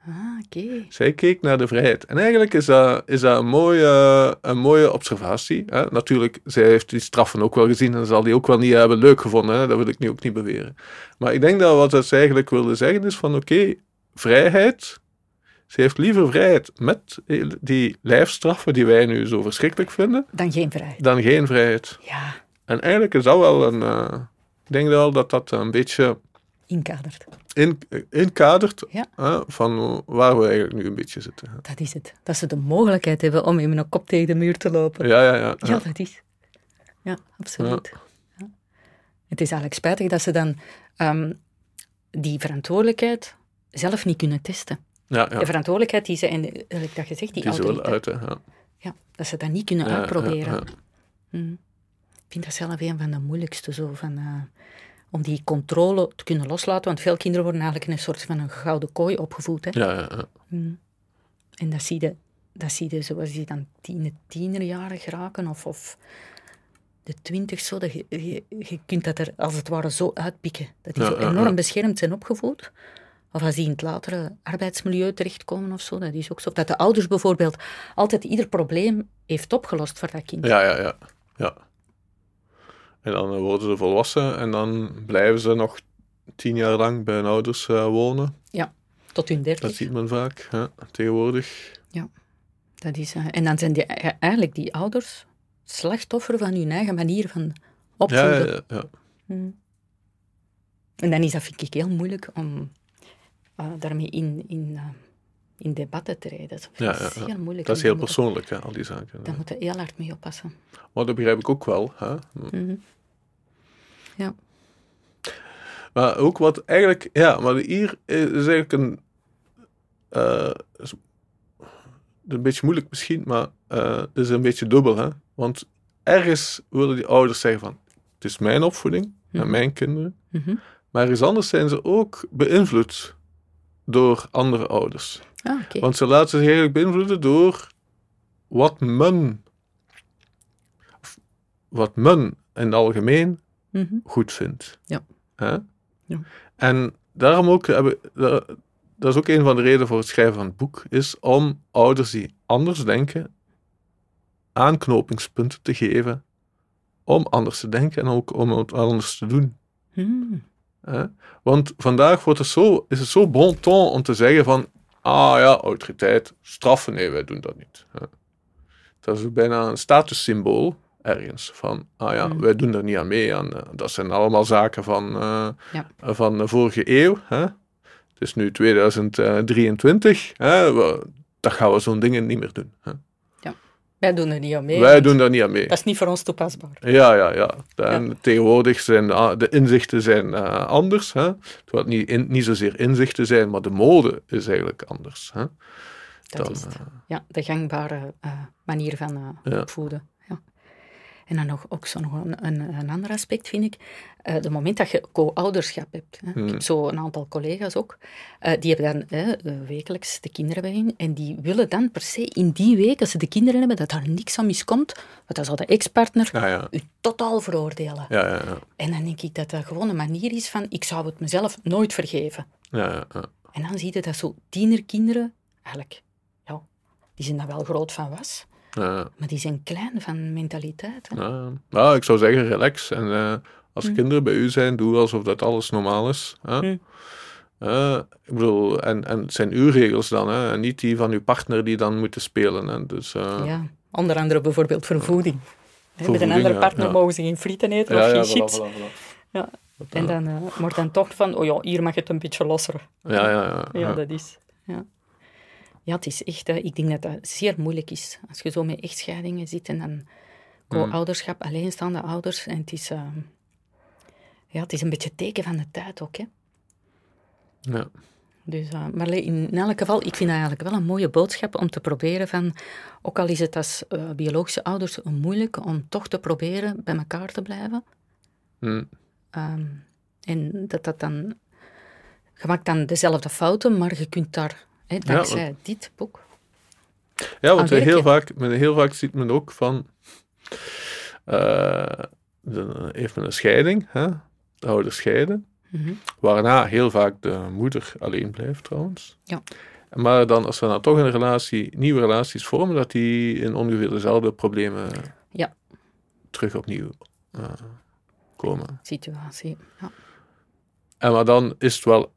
Ah, oké. Zij keek naar de vrijheid. En eigenlijk is dat, is dat een, mooie, een mooie observatie. Hè? Natuurlijk, zij heeft die straffen ook wel gezien en zal die ook wel niet hebben leuk gevonden. Hè? Dat wil ik nu ook niet beweren. Maar ik denk dat wat ze eigenlijk wilde zeggen is van oké, vrijheid. Ze heeft liever vrijheid met die lijfstraffen die wij nu zo verschrikkelijk vinden, Dan geen vrijheid. dan geen vrijheid. Ja, En eigenlijk is dat wel een... eh, ik denk wel dat dat een beetje inkadert. in, inkadert Ja. hè, van waar we eigenlijk nu een beetje zitten. hè. Dat is het. Dat ze de mogelijkheid hebben om met een kop tegen de muur te lopen. Ja, ja, ja. Ja, dat is. Ja, absoluut. Ja. Het is eigenlijk spijtig dat ze dan ehm, die verantwoordelijkheid zelf niet kunnen testen. Ja, ja. De verantwoordelijkheid die ze, en gelijk dat je zegt, die, Die autoriteit, uiten. Ja. ja, dat ze dat niet kunnen uitproberen. Mm. Ik vind dat zelf een van de moeilijkste, zo, van, eh, om die controle te kunnen loslaten. Want veel kinderen worden eigenlijk in een soort van een gouden kooi opgevoed. Hè? Ja, ja, ja. Mm. En dat zie je, dat zie je zoals die dan tien, tienerjaren geraken of, of de twintig zo. Dat je, je, je kunt dat er als het ware zo uitpikken. Dat die zo enorm beschermd zijn opgevoed. Of als die in het latere arbeidsmilieu terechtkomen of zo. Dat is ook zo. Of dat de ouders bijvoorbeeld altijd ieder probleem heeft opgelost voor dat kind. Ja, ja, ja. ja. En dan worden ze volwassen en dan blijven ze nog tien jaar lang bij hun ouders eh, wonen. Tot hun Dat dertig. ziet men vaak hè, tegenwoordig. Dat is, eh, en dan zijn die, eh, eigenlijk die ouders slachtoffer van hun eigen manier van Ja, opvoeden. ja, ja. Mm. En dan is dat, vind ik, heel moeilijk om uh, daarmee in, in, in debatten te rijden. Dat ja, is ja, heel moeilijk. Dat is heel persoonlijk, hè, al die zaken. Daar moet je heel hard mee oppassen. Maar dat begrijp ik ook wel. Hè? Mm -hmm. Ja. Maar ook wat eigenlijk, ja, maar hier is eigenlijk een, uh, een beetje moeilijk misschien, maar uh, het is een beetje dubbel. Hè? Want ergens willen die ouders zeggen van, het is mijn opvoeding, en mijn kinderen. Mm -hmm. Maar ergens anders zijn ze ook beïnvloed door andere ouders. Ah, okay. Want ze laten zich eigenlijk beïnvloeden door wat men, wat men in het algemeen mm -hmm. goed vindt. Ja. Hè? ja. En daarom ook hebben, dat is ook een van de redenen voor het schrijven van het boek, is om ouders die anders denken aanknopingspunten te geven om anders te denken en ook om het anders te doen. Hmm. Hè? Want vandaag wordt het zo, is het zo bon ton om te zeggen van, ah ja, autoriteit, straffen, nee, wij doen dat niet. Hè? Dat is ook bijna een statussymbool ergens, van, ah ja, Hmm. wij doen er niet aan mee. En, uh, dat zijn allemaal zaken van, uh, Ja. van de vorige eeuw. Hè? Het is nu 2023, hè? We, dat gaan we zo'n dingen niet meer doen. Hè? Wij doen er niet aan mee. Wij doen daar niet aan mee. Dat is niet voor ons toepasbaar. Ja, ja, ja. En Tegenwoordig zijn de, de inzichten zijn uh, anders. Hè? Terwijl het niet, in, niet zozeer inzichten zijn, maar de mode is eigenlijk anders. Hè? Dat is het. Ja, de gangbare manier van Ja. opvoeden. Ja. En dan nog, ook zo nog een, een, een ander aspect, vind ik. Uh, de moment dat je co-ouderschap hebt. Hè. Hmm. Ik heb zo een aantal collega's ook. Uh, die hebben dan uh, wekelijks de kinderen bij hun. En die willen dan per se in die week, als ze de kinderen hebben, dat daar niks aan miskomt. Want dan zal de ex-partner Ja, ja. u totaal veroordelen. Ja, ja, ja. En dan denk ik dat dat gewoon een manier is van, ik zou het mezelf nooit vergeven. ja, ja, ja. En dan zie je dat zo tienerkinderen, eigenlijk, ja, die zijn daar wel groot van was. Ja, Maar die zijn klein van mentaliteit. Hè? ja. Nou, ik zou zeggen, relax. En uh, als Hmm. kinderen bij u zijn, doe alsof dat alles normaal is. Hè? Hmm. Uh, ik bedoel, en, en het zijn uw regels dan, hè? en niet die van uw partner die dan moeten spelen. Hè? Dus, uh, Ja, onder andere bijvoorbeeld vervoeding. Hè, Met een andere partner ja. mogen ze geen frieten eten of ja, geen chips. voilà, voilà. Ja. En dan wordt dan toch van, oh ja, hier mag het een beetje losser. Ja, ja, ja. Ja, dat is. Ja. Ja, het is echt, uh, ik denk dat dat zeer moeilijk is. Als je zo met echtscheidingen zit en dan co-ouderschap, alleenstaande ouders. En het is, uh, ja, het is een beetje teken van de tijd ook. Hè? ja. Dus, uh, maar in elk geval, ik vind dat eigenlijk wel een mooie boodschap om te proberen van, ook al is het als uh, biologische ouders moeilijk, om toch te proberen bij elkaar te blijven. Hmm. Um, en dat dat dan, je maakt dan dezelfde fouten, maar je kunt daar, dankzij ja, want... dit boek. Ja, want heel vaak, heel vaak ziet men ook van, uh, de, heeft men een scheiding, hè? de ouders scheiden. Mm -hmm. Waarna heel vaak de moeder alleen blijft trouwens. Ja. Maar dan, als ze dan toch een relatie, nieuwe relaties vormen, dat die in ongeveer dezelfde problemen ja. terug opnieuw uh, komen. Situatie, ja. En maar dan is het wel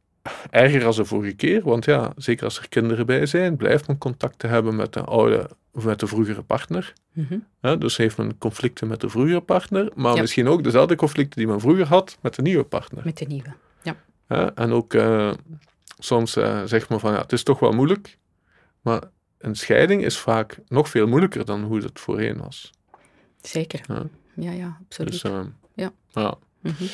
erger als de vorige keer, want ja, zeker als er kinderen bij zijn, blijft men contact te hebben met de oude of met de vroegere partner. Mm -hmm. ja, dus heeft men conflicten met de vroegere partner, maar ja. misschien ook dezelfde conflicten die men vroeger had met de nieuwe partner. Met de nieuwe, ja. ja en ook uh, soms uh, zegt men van ja, het is toch wel moeilijk, maar een scheiding is vaak nog veel moeilijker dan hoe het voorheen was. Zeker, ja, ja, absoluut. Dus, uh, ja. ja. Mm -hmm.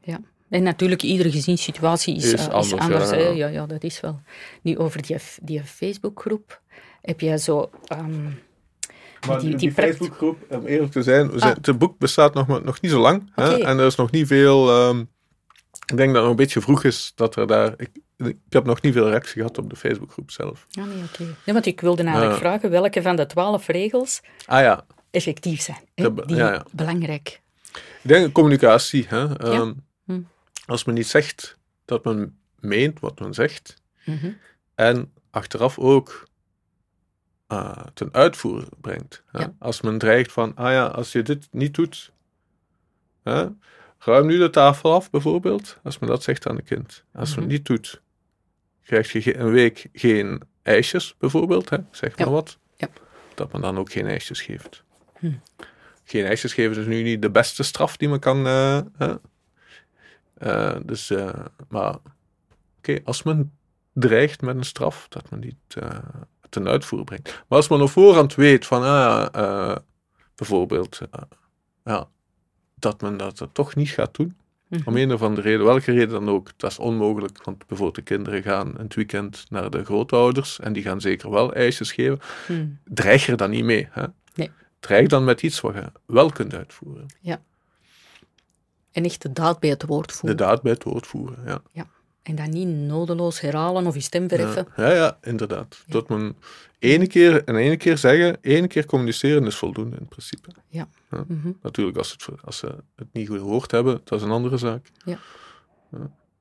ja. En natuurlijk, iedere gezinssituatie is, is uh, anders. Is anders ja, ja, ja. ja, dat is wel. Nu, over die, die Facebookgroep heb jij zo... Um, maar die, die, die Facebookgroep, om eerlijk te zijn, ah. zijn, het boek bestaat nog, nog niet zo lang. Okay. Hè, en er is nog niet veel... Um, ik denk dat het nog een beetje vroeg is dat er daar... Ik, ik heb nog niet veel reactie gehad op de Facebookgroep zelf. Ah, nee, oké. Okay. Nee, want ik wilde eigenlijk ja. vragen welke van de twaalf regels ah, ja. effectief zijn. Hè? Die ja, ja. belangrijk. Ik denk communicatie. Hè. Ja. Um, hm. Als men niet zegt dat men meent wat men zegt, mm -hmm. en achteraf ook uh, ten uitvoer brengt. Hè? Ja. Als men dreigt van, ah ja, als je dit niet doet, hè, ruim nu de tafel af bijvoorbeeld, als men dat zegt aan een kind. Als Mhm. men het niet doet, krijg je een week geen ijsjes bijvoorbeeld, hè? zeg maar Ja. wat. Ja. Dat men dan ook geen ijsjes geeft. Hm. Geen ijsjes geven is nu niet de beste straf die men kan... Uh, hè? Uh, dus, uh, maar oké, okay, als men dreigt met een straf, dat men niet uh, ten uitvoer brengt. Maar als men op voorhand weet van, ah, bijvoorbeeld, ja, dat men dat toch niet gaat doen, om mhm. een of andere reden, welke reden dan ook, dat is onmogelijk, want bijvoorbeeld de kinderen gaan in het weekend naar de grootouders en die gaan zeker wel ijsjes geven. Mm. Dreig er dan niet mee. Hè? Nee. Dreig dan met iets wat je wel kunt uitvoeren. Ja. En echt de daad bij het woord voeren. De daad bij het woord voeren, ja. ja. En dan niet nodeloos herhalen of je stem verheffen. Ja, ja, inderdaad. Ja. Dat men ene keer en ene keer zeggen, ene keer communiceren is voldoende in principe. Ja. ja. Mhm. Natuurlijk, als, het, als ze het niet goed gehoord hebben, dat is een andere zaak. Ja.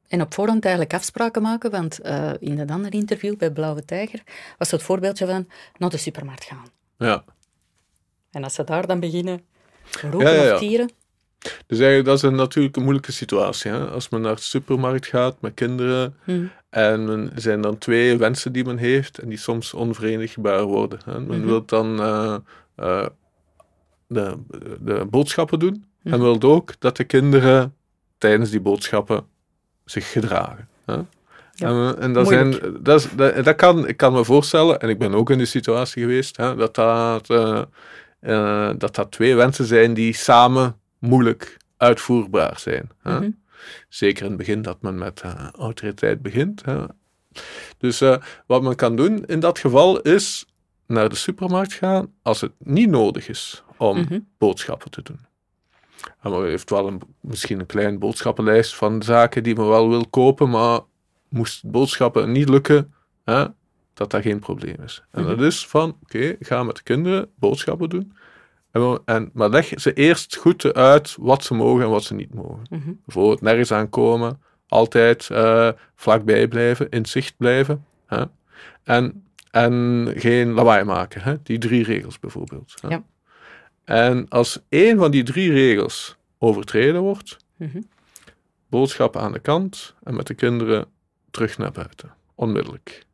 En op voorhand eigenlijk afspraken maken, want uh, in een ander interview bij Blauwe Tijger was het voorbeeldje van naar de supermarkt gaan. Ja. En als ze daar dan beginnen roken of tieren, dus eigenlijk, dat is een, natuurlijk een moeilijke situatie. Hè? Als men naar de supermarkt gaat met kinderen hmm. en er zijn dan twee wensen die men heeft en die soms onverenigbaar worden. Hè? Men hmm. wil dan uh, uh, de, de boodschappen doen en hmm. wil ook dat de kinderen tijdens die boodschappen zich gedragen. Hè? Ja, en, en dat, zijn, dat, is, dat, dat, kan, ik kan me voorstellen, en ik ben ook in die situatie geweest, hè, dat, dat, uh, dat dat twee wensen zijn die samen moeilijk uitvoerbaar zijn. Hè? Mm Zeker in het begin dat men met uh, autoriteit begint. Hè? Dus uh, wat men kan doen in dat geval is naar de supermarkt gaan als het niet nodig is om mm -hmm. boodschappen te doen. En men heeft wel een, misschien een kleine boodschappenlijst van zaken die men wel wil kopen, maar moest boodschappen niet lukken, hè, dat dat geen probleem is. En mm -hmm. dat is van, oké, okay, ga met de kinderen boodschappen doen. En, en, maar leg ze eerst goed uit wat ze mogen en wat ze niet mogen. Mm Bijvoorbeeld nergens aankomen, altijd uh, vlakbij blijven, in zicht blijven. Hè? En, en geen lawaai maken. Hè? Die drie regels bijvoorbeeld. Hè? Ja. En als één van die drie regels overtreden wordt, mm boodschappen aan de kant en met de kinderen terug naar buiten. Onmiddellijk.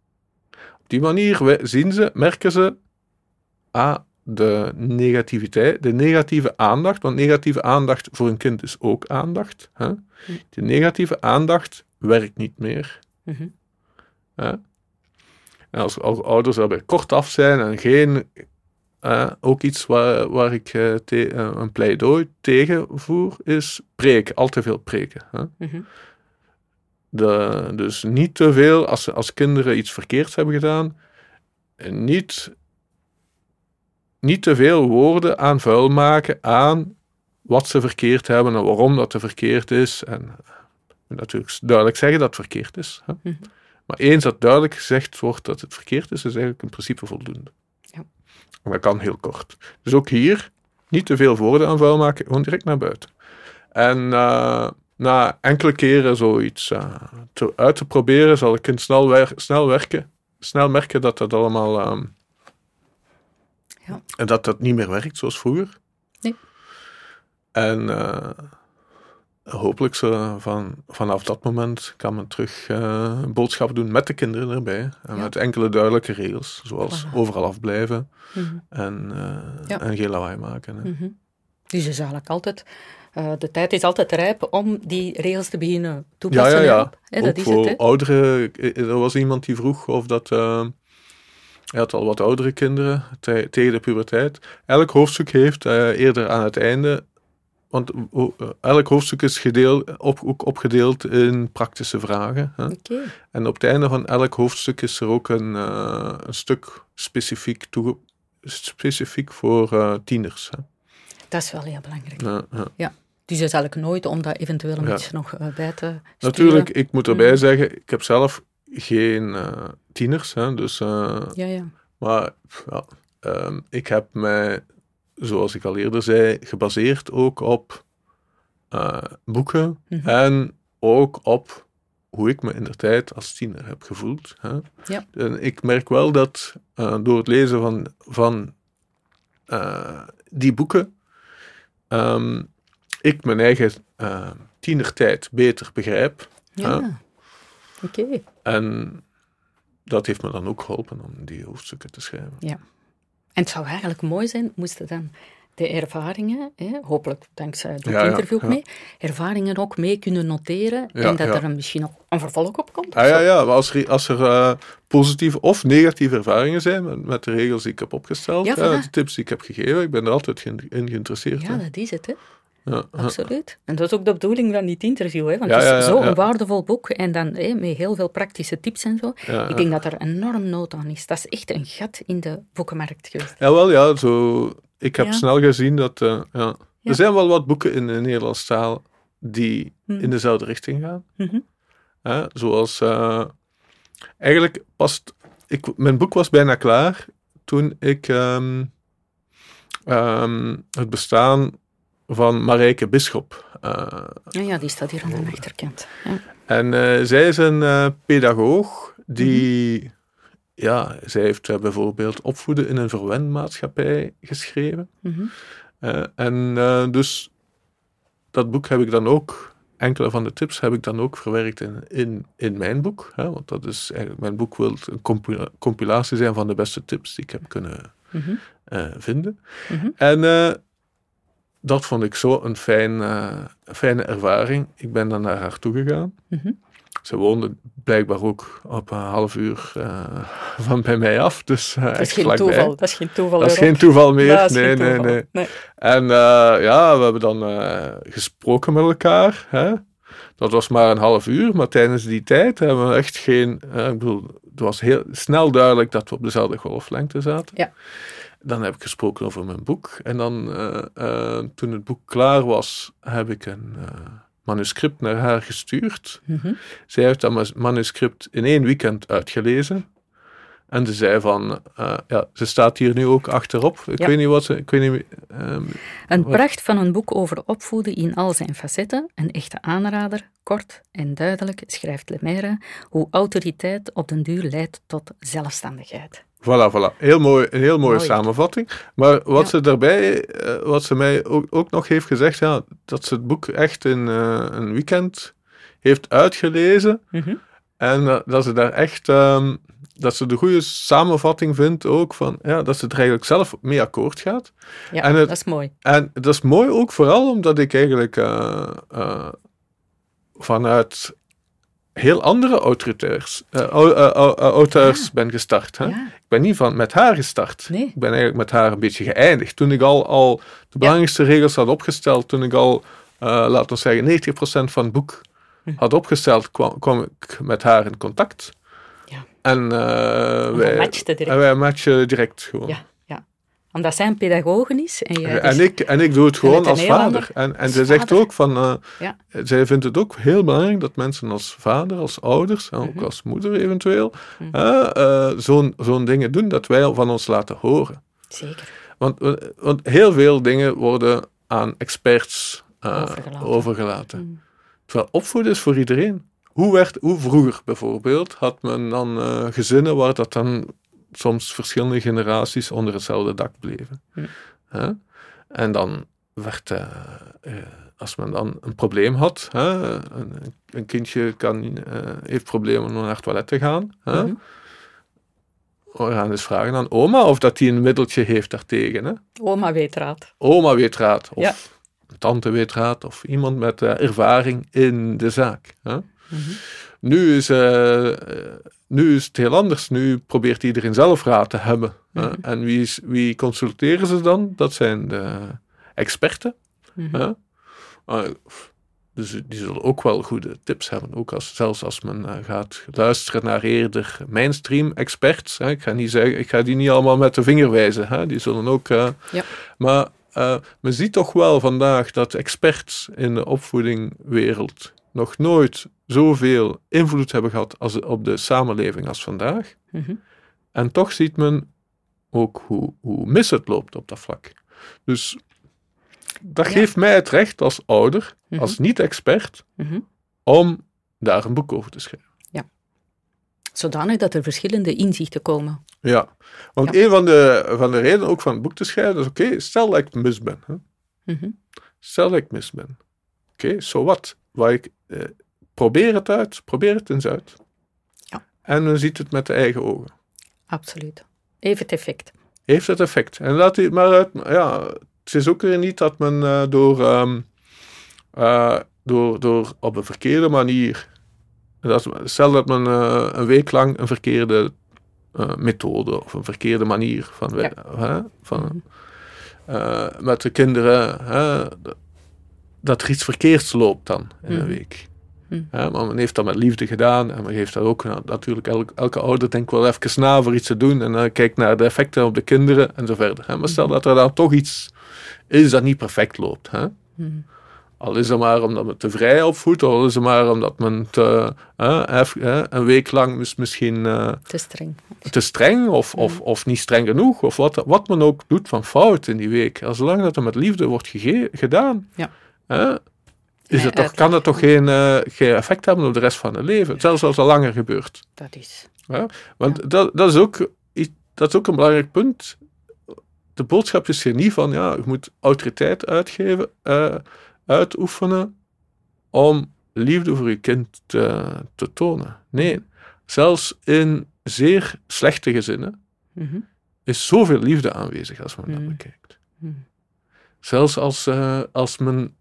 Op die manier zien ze, merken ze, ah, de negativiteit, de negatieve aandacht, want negatieve aandacht voor een kind is ook aandacht. Hè? Hm. De negatieve aandacht werkt niet meer. Mhm. hè? En als, ouders daarbij kortaf zijn en geen, ook iets waar, waar ik uh, een pleidooi tegen voer, is preken, al te veel preken. Hè? Mhm. De, dus niet te veel, als, als kinderen iets verkeerds hebben gedaan, niet niet te veel woorden aan vuil maken aan wat ze verkeerd hebben en waarom dat er verkeerd is. En natuurlijk duidelijk zeggen dat het verkeerd is. Hè? Mhm. Maar eens dat duidelijk gezegd wordt dat het verkeerd is, is eigenlijk in principe voldoende. Ja. En dat kan heel kort. Dus ook hier, niet te veel woorden aan vuil maken, gewoon direct naar buiten. En uh, na enkele keren zoiets uh, te, uit te proberen, zal ik snel, wer snel werken, snel merken dat dat allemaal um, ja. En dat dat niet meer werkt zoals vroeger. Nee. En uh, hopelijk zo van, vanaf dat moment kan men terug uh, boodschappen doen met de kinderen erbij. En met enkele duidelijke regels, zoals overal afblijven mm en, uh, ja. en geen lawaai maken. Mm -hmm. Dus is eigenlijk altijd... de tijd is altijd rijp om die regels te beginnen toepassen. Ja, ja, ja. dat is voor het, ouderen, er was iemand die vroeg of dat hij had al wat oudere kinderen tegen de puberteit. Elk hoofdstuk heeft uh, eerder aan het einde, want uh, elk hoofdstuk is gedeeld, op, ook opgedeeld in praktische vragen. Hè? Okay. En op het einde van elk hoofdstuk is er ook een, uh, een stuk specifiek, toe, specifiek voor tieners. Hè? Dat is wel heel belangrijk. Ja, ja. ja. Dus is eigenlijk nooit om dat eventueel een ja. beetje nog bij te sturen. Natuurlijk, ik moet erbij mm. zeggen, ik heb zelf geen uh, tieners, hè, dus... Uh, ja, ja. Maar ja, um, ik heb mij, zoals ik al eerder zei, gebaseerd ook op uh, boeken mm -hmm. en ook op hoe ik me in de tijd als tiener heb gevoeld. Hè. Ja. En ik merk wel dat door het lezen van, van die boeken um, ik mijn eigen tienertijd beter begrijp. Ja. Oké. En dat heeft me dan ook geholpen om die hoofdstukken te schrijven. Ja. En het zou eigenlijk mooi zijn, moesten dan de ervaringen, hè, hopelijk dankzij het interview ook mee, ervaringen ook mee kunnen noteren en dat er misschien nog een vervolg op komt. Ah, ja, ja, maar als er, als er uh, positieve of negatieve ervaringen zijn met, met, de regels die ik heb opgesteld, ja, de tips die ik heb gegeven, ik ben er altijd in geïnteresseerd. Ja, dat is het. Hè. Ja, Absoluut. En dat is ook de bedoeling van dit interview, hè? want het is zo'n waardevol boek en dan hè, met heel veel praktische tips en zo. Ik denk dat er enorm nood aan is. Dat is echt een gat in de boekenmarkt geweest. Ja, wel ja. Zo, ik heb snel gezien dat uh, ja. er zijn wel wat boeken in de Nederlandse taal die hm. in dezelfde richting gaan. Mm zoals uh, eigenlijk past. Ik, mijn boek was bijna klaar toen ik um, um, het bestaan van Marijke Bisschop. Uh, ja, die staat hier aan de achterkant. Ja. En uh, zij is een uh, pedagoog die, mm -hmm. ja, zij heeft bijvoorbeeld opvoeden in een verwendmaatschappij geschreven. Mm -hmm. en dus dat boek heb ik dan ook, enkele van de tips heb ik dan ook verwerkt in, in, in mijn boek. Hè, want dat is eigenlijk, mijn boek wil een compilatie zijn van de beste tips die ik heb kunnen mm -hmm. vinden. Mhm. En dat vond ik zo een fijn, uh, fijne ervaring. Ik ben dan naar haar toegegaan. Mm Ze woonde blijkbaar ook op een half uur uh, van bij mij af. Dus, uh, dat, is geen toeval, dat is geen toeval. Dat is geen toeval meer. Nee, nee, nee, nee, En ja, we hebben dan gesproken met elkaar. Hè? Dat was maar een half uur, maar tijdens die tijd hebben we echt geen. ik bedoel, het was heel snel duidelijk dat we op dezelfde golflengte zaten. Ja. Dan heb ik gesproken over mijn boek. En dan, uh, uh, toen het boek klaar was, heb ik een uh, manuscript naar haar gestuurd. Mm -hmm. Zij heeft dat manuscript in één weekend uitgelezen. En ze zei van, ja, ze staat hier nu ook achterop. Ik ja. weet niet wat ze... Ik weet niet, um, een wat... pracht van een boek over opvoeden in al zijn facetten. Een echte aanrader, kort en duidelijk, schrijft Lemaire, hoe autoriteit op den duur leidt tot zelfstandigheid. Voilà, voilà. Heel mooi, een heel mooie samenvatting. Maar wat ze daarbij, uh, wat ze mij ook, ook, nog heeft gezegd, ja, dat ze het boek echt in uh, een weekend heeft uitgelezen. Mm -hmm. En uh, dat ze daar echt, um, dat ze de goede samenvatting vindt ook van, ja, dat ze er eigenlijk zelf mee akkoord gaat. Ja, en het, dat is mooi. En dat is mooi ook vooral omdat ik eigenlijk vanuit heel andere auteurs, uh, auteurs ben gestart. Hè? Ik ben niet van, met haar gestart. Nee. Ik ben eigenlijk met haar een beetje geëindigd. Toen ik al, al de belangrijkste regels had opgesteld, toen ik al, uh, laten we zeggen, 90% van het boek hm. had opgesteld, kwam, kwam, ik met haar in contact. Ja. En, wij, matchten direct. En wij matchen direct gewoon. Ja omdat zij een pedagoge is. En, jij en, ik, en ik doe het gewoon als vader. En, en zij zegt ook van, uh, ja. zij vindt het ook heel belangrijk dat mensen als vader, als ouders, en ook mhm. als moeder eventueel, mm uh, uh, zo'n zo'n dingen doen dat wij van ons laten horen. Zeker. Want, want heel veel dingen worden aan experts overgelaten. overgelaten. Mm. Terwijl opvoeden is voor iedereen. Hoe, werd, hoe vroeger bijvoorbeeld had men dan gezinnen waar dat dan soms verschillende generaties onder hetzelfde dak bleven. Hm. En dan werd, uh, uh, als men dan een probleem had, een, een, kindje kan, uh, heeft problemen om naar het toilet te gaan, hm. we gaan eens vragen aan oma of dat hij een middeltje heeft daartegen. Hè? Oma weet raad. Oma weet raad, of ja. tante weet raad, of iemand met ervaring in de zaak. Hè? Mm -hmm. Nu is nu is het heel anders. Nu probeert iedereen zelf raad te hebben. Mhm. En wie, is, wie consulteren ze dan? Dat zijn de experten. Mm dus die zullen ook wel goede tips hebben. Ook als, zelfs als men uh, gaat luisteren naar eerder mainstream experts. Hè. Ik, ga niet zeggen, ik ga die niet allemaal met de vinger wijzen. Hè. Die zullen ook. Ja. Maar men ziet toch wel vandaag dat experts in de opvoedingwereld nog nooit zoveel invloed hebben gehad als op de samenleving als vandaag. Mhm. En toch ziet men ook hoe, hoe mis het loopt op dat vlak. Dus dat geeft mij het recht als ouder, mhm. als niet-expert, mhm. om daar een boek over te schrijven. Ja. Zodanig dat er verschillende inzichten komen. Ja, want een van de, van de redenen ook van het boek te schrijven is: oké, stel dat ik mis ben. Hè? Stel dat ik mis ben. Oké, zo so wat? Waar ik eh, probeer het uit, probeer het eens uit. Ja. En dan ziet het met de eigen ogen. Absoluut. Heeft het effect. Heeft het effect. En laat u maar uit, ja, het is ook weer niet dat men uh, door, um, uh, door, door op een verkeerde manier. Dat, stel dat men een week lang een verkeerde methode of een verkeerde manier van, ja. van met de kinderen, dat er iets verkeerds loopt dan in een mhm. week. Hm. maar men heeft dat met liefde gedaan en men heeft dat ook natuurlijk elke, elke ouder denkt wel even na voor iets te doen en uh, kijkt naar de effecten op de kinderen en zo verder. Hè. Maar stel hm. dat er dan toch iets is dat niet perfect loopt. Hè. Al is het maar omdat men te vrij opvoedt, al is het maar omdat men te, een week lang misschien uh, te streng, te streng of, of, of niet streng genoeg, of wat, wat men ook doet van fout in die week. Zolang dat er met liefde wordt gedaan, ja is het toch, kan dat toch geen, uh, geen effect hebben op de rest van het leven, zelfs als het langer gebeurt. Dat is. Ja? Want Dat, dat, is ook, dat is ook een belangrijk punt. De boodschap is hier niet van, ja, je moet autoriteit uitgeven, uh, uitoefenen om liefde voor je kind te, te tonen. Nee, zelfs in zeer slechte gezinnen mm -hmm. is zoveel liefde aanwezig als men mm -hmm. dat bekijkt. Mm Zelfs als, uh, als men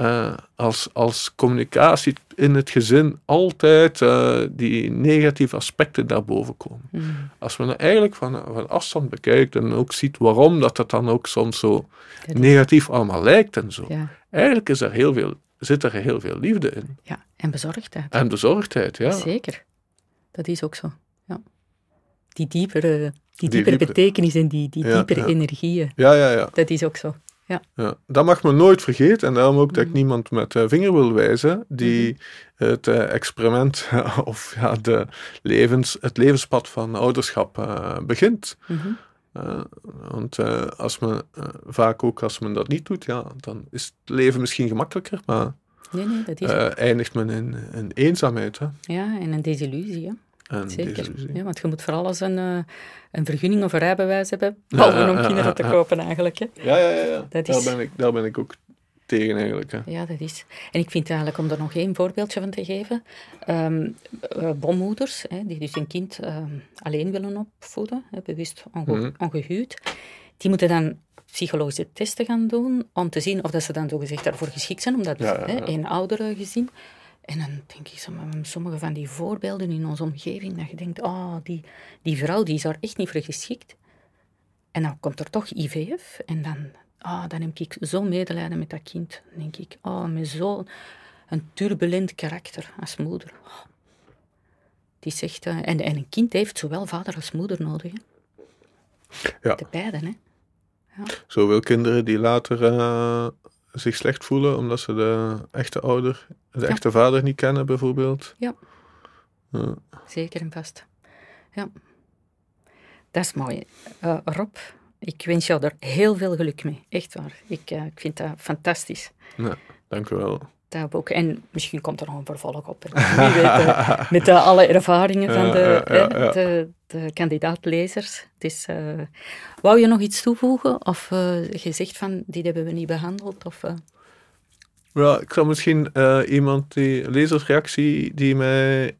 uh, als, als communicatie in het gezin altijd uh, die negatieve aspecten daarboven komen. Mm. Als men eigenlijk van, van afstand bekijkt en ook ziet waarom dat, dat dan ook soms zo negatief allemaal lijkt en zo. Ja. Eigenlijk is er heel veel, zit er heel veel liefde in. Ja, en bezorgdheid. En bezorgdheid, ja. Zeker. Dat is ook zo. Ja. Die diepere, die diepere, betekenis en die, die diepere energieën. Ja, ja, ja. Dat is ook zo. Ja. ja. Dat mag men nooit vergeten. En daarom ook dat ik mhm. niemand met de vinger wil wijzen die mhm. het uh, experiment of ja, de levens, het levenspad van ouderschap uh, begint. Mm want als men, vaak ook als men dat niet doet, ja, dan is het leven misschien gemakkelijker, maar nee, nee, dat is eindigt men in, in eenzaamheid. Hè? Ja, en een desillusie. Hè? Zeker, ja, want je moet voor alles een, uh, een vergunning of een rijbewijs hebben, behalve om kinderen te kopen eigenlijk. Hè. Ja, ja, ja. ja. Dat daar, is... ben ik, daar ben ik ook tegen eigenlijk. Hè. Ja, dat is. En ik vind eigenlijk, om er nog één voorbeeldje van te geven, um, uh, bommoeders, hè, die dus een kind um, alleen willen opvoeden, hè, bewust onge mm. ongehuwd, die moeten dan psychologische testen gaan doen om te zien of dat ze dan zogezegd daarvoor geschikt zijn, omdat ja, ja, ja. een oudere gezin en dan denk ik sommige van die voorbeelden in onze omgeving, dat je denkt, oh, die, die vrouw die is daar echt niet voor geschikt. En dan komt er toch IVF en dan, oh, dan heb ik zo medelijden met dat kind. Dan denk ik, oh, met zo'n turbulent karakter als moeder. Oh. Die zegt, uh, en, en een kind heeft zowel vader als moeder nodig. Hè? Ja. De beiden, hè. Ja. Zowel kinderen die later uh, zich slecht voelen omdat ze de echte ouder, de echte vader niet kennen, bijvoorbeeld. Ja. ja. Zeker en vast. Ja. Dat is mooi. Uh, Rob, ik wens jou er heel veel geluk mee. Echt waar. Ik, uh, ik vind dat fantastisch. Ja, dank u wel. Dat ook. En misschien komt er nog een vervolg op. Wie weet, uh, met alle ervaringen van de, de, de kandidaatlezers. Dus, uh, wou je nog iets toevoegen? Of je zegt van, die hebben we niet behandeld? Of. Ja, ik zou misschien iemand, die lezersreactie die mij,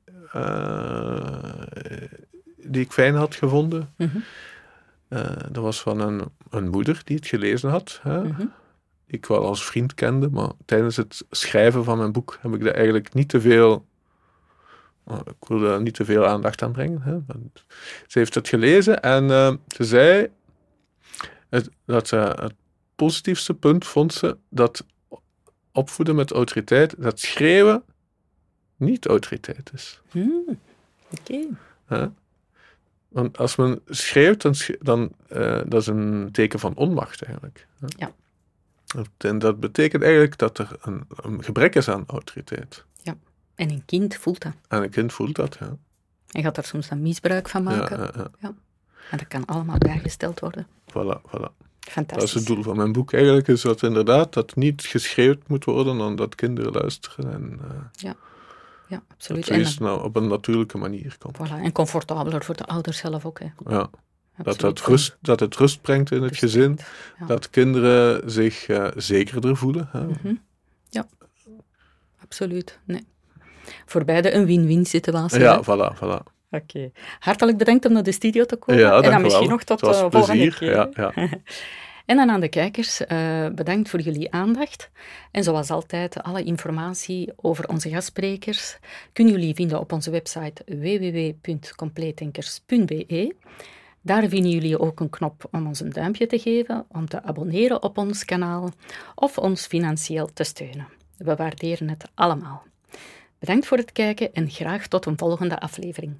die ik fijn had gevonden. Mm -hmm. dat was van een, een moeder die het gelezen had. Hè? Mm -hmm. Ik wel als vriend kende, maar tijdens het schrijven van mijn boek heb ik daar eigenlijk niet te veel ik wil daar niet te veel aandacht aan brengen. Hè. Ze heeft het gelezen en uh, ze zei het, dat ze het positiefste punt vond ze dat opvoeden met autoriteit, dat schreeuwen niet autoriteit is. Hmm, Oké. Want als men schreeuwt, dan, dan uh, dat is een teken van onmacht eigenlijk. Hè. Ja. En dat betekent eigenlijk dat er een, een gebrek is aan autoriteit. En een kind voelt dat. En een kind voelt dat, ja. En gaat er soms dan misbruik van maken. Ja, ja, ja. En dat kan allemaal bijgesteld worden. Voilà, voilà. Fantastisch. Dat is het doel van mijn boek eigenlijk, is dat inderdaad dat niet geschreeuwd moet worden dan dat kinderen luisteren. En, uh, ja. ja, absoluut. Dat het nou op een natuurlijke manier komt. Voilà. En comfortabeler voor de ouders zelf ook. Hè. Ja. Dat het, rust, dat het rust brengt in het gezin. Dat kinderen zich uh, zekerder voelen. Hè. Mm -hmm. Ja, absoluut. Nee voor beide een win-win situatie. Ja, voilà, voilà. Oké. Hartelijk bedankt om naar de studio te komen. Ja, en dan misschien nog tot de uh, volgende keer. Ja, ja. En dan aan de kijkers, uh, bedankt voor jullie aandacht. En zoals altijd, alle informatie over onze gastsprekers kunnen jullie vinden op onze website www.compleetdenkers.be. Daar vinden jullie ook een knop om ons een duimpje te geven, om te abonneren op ons kanaal of ons financieel te steunen. We waarderen het allemaal. Bedankt voor het kijken en graag tot een volgende aflevering.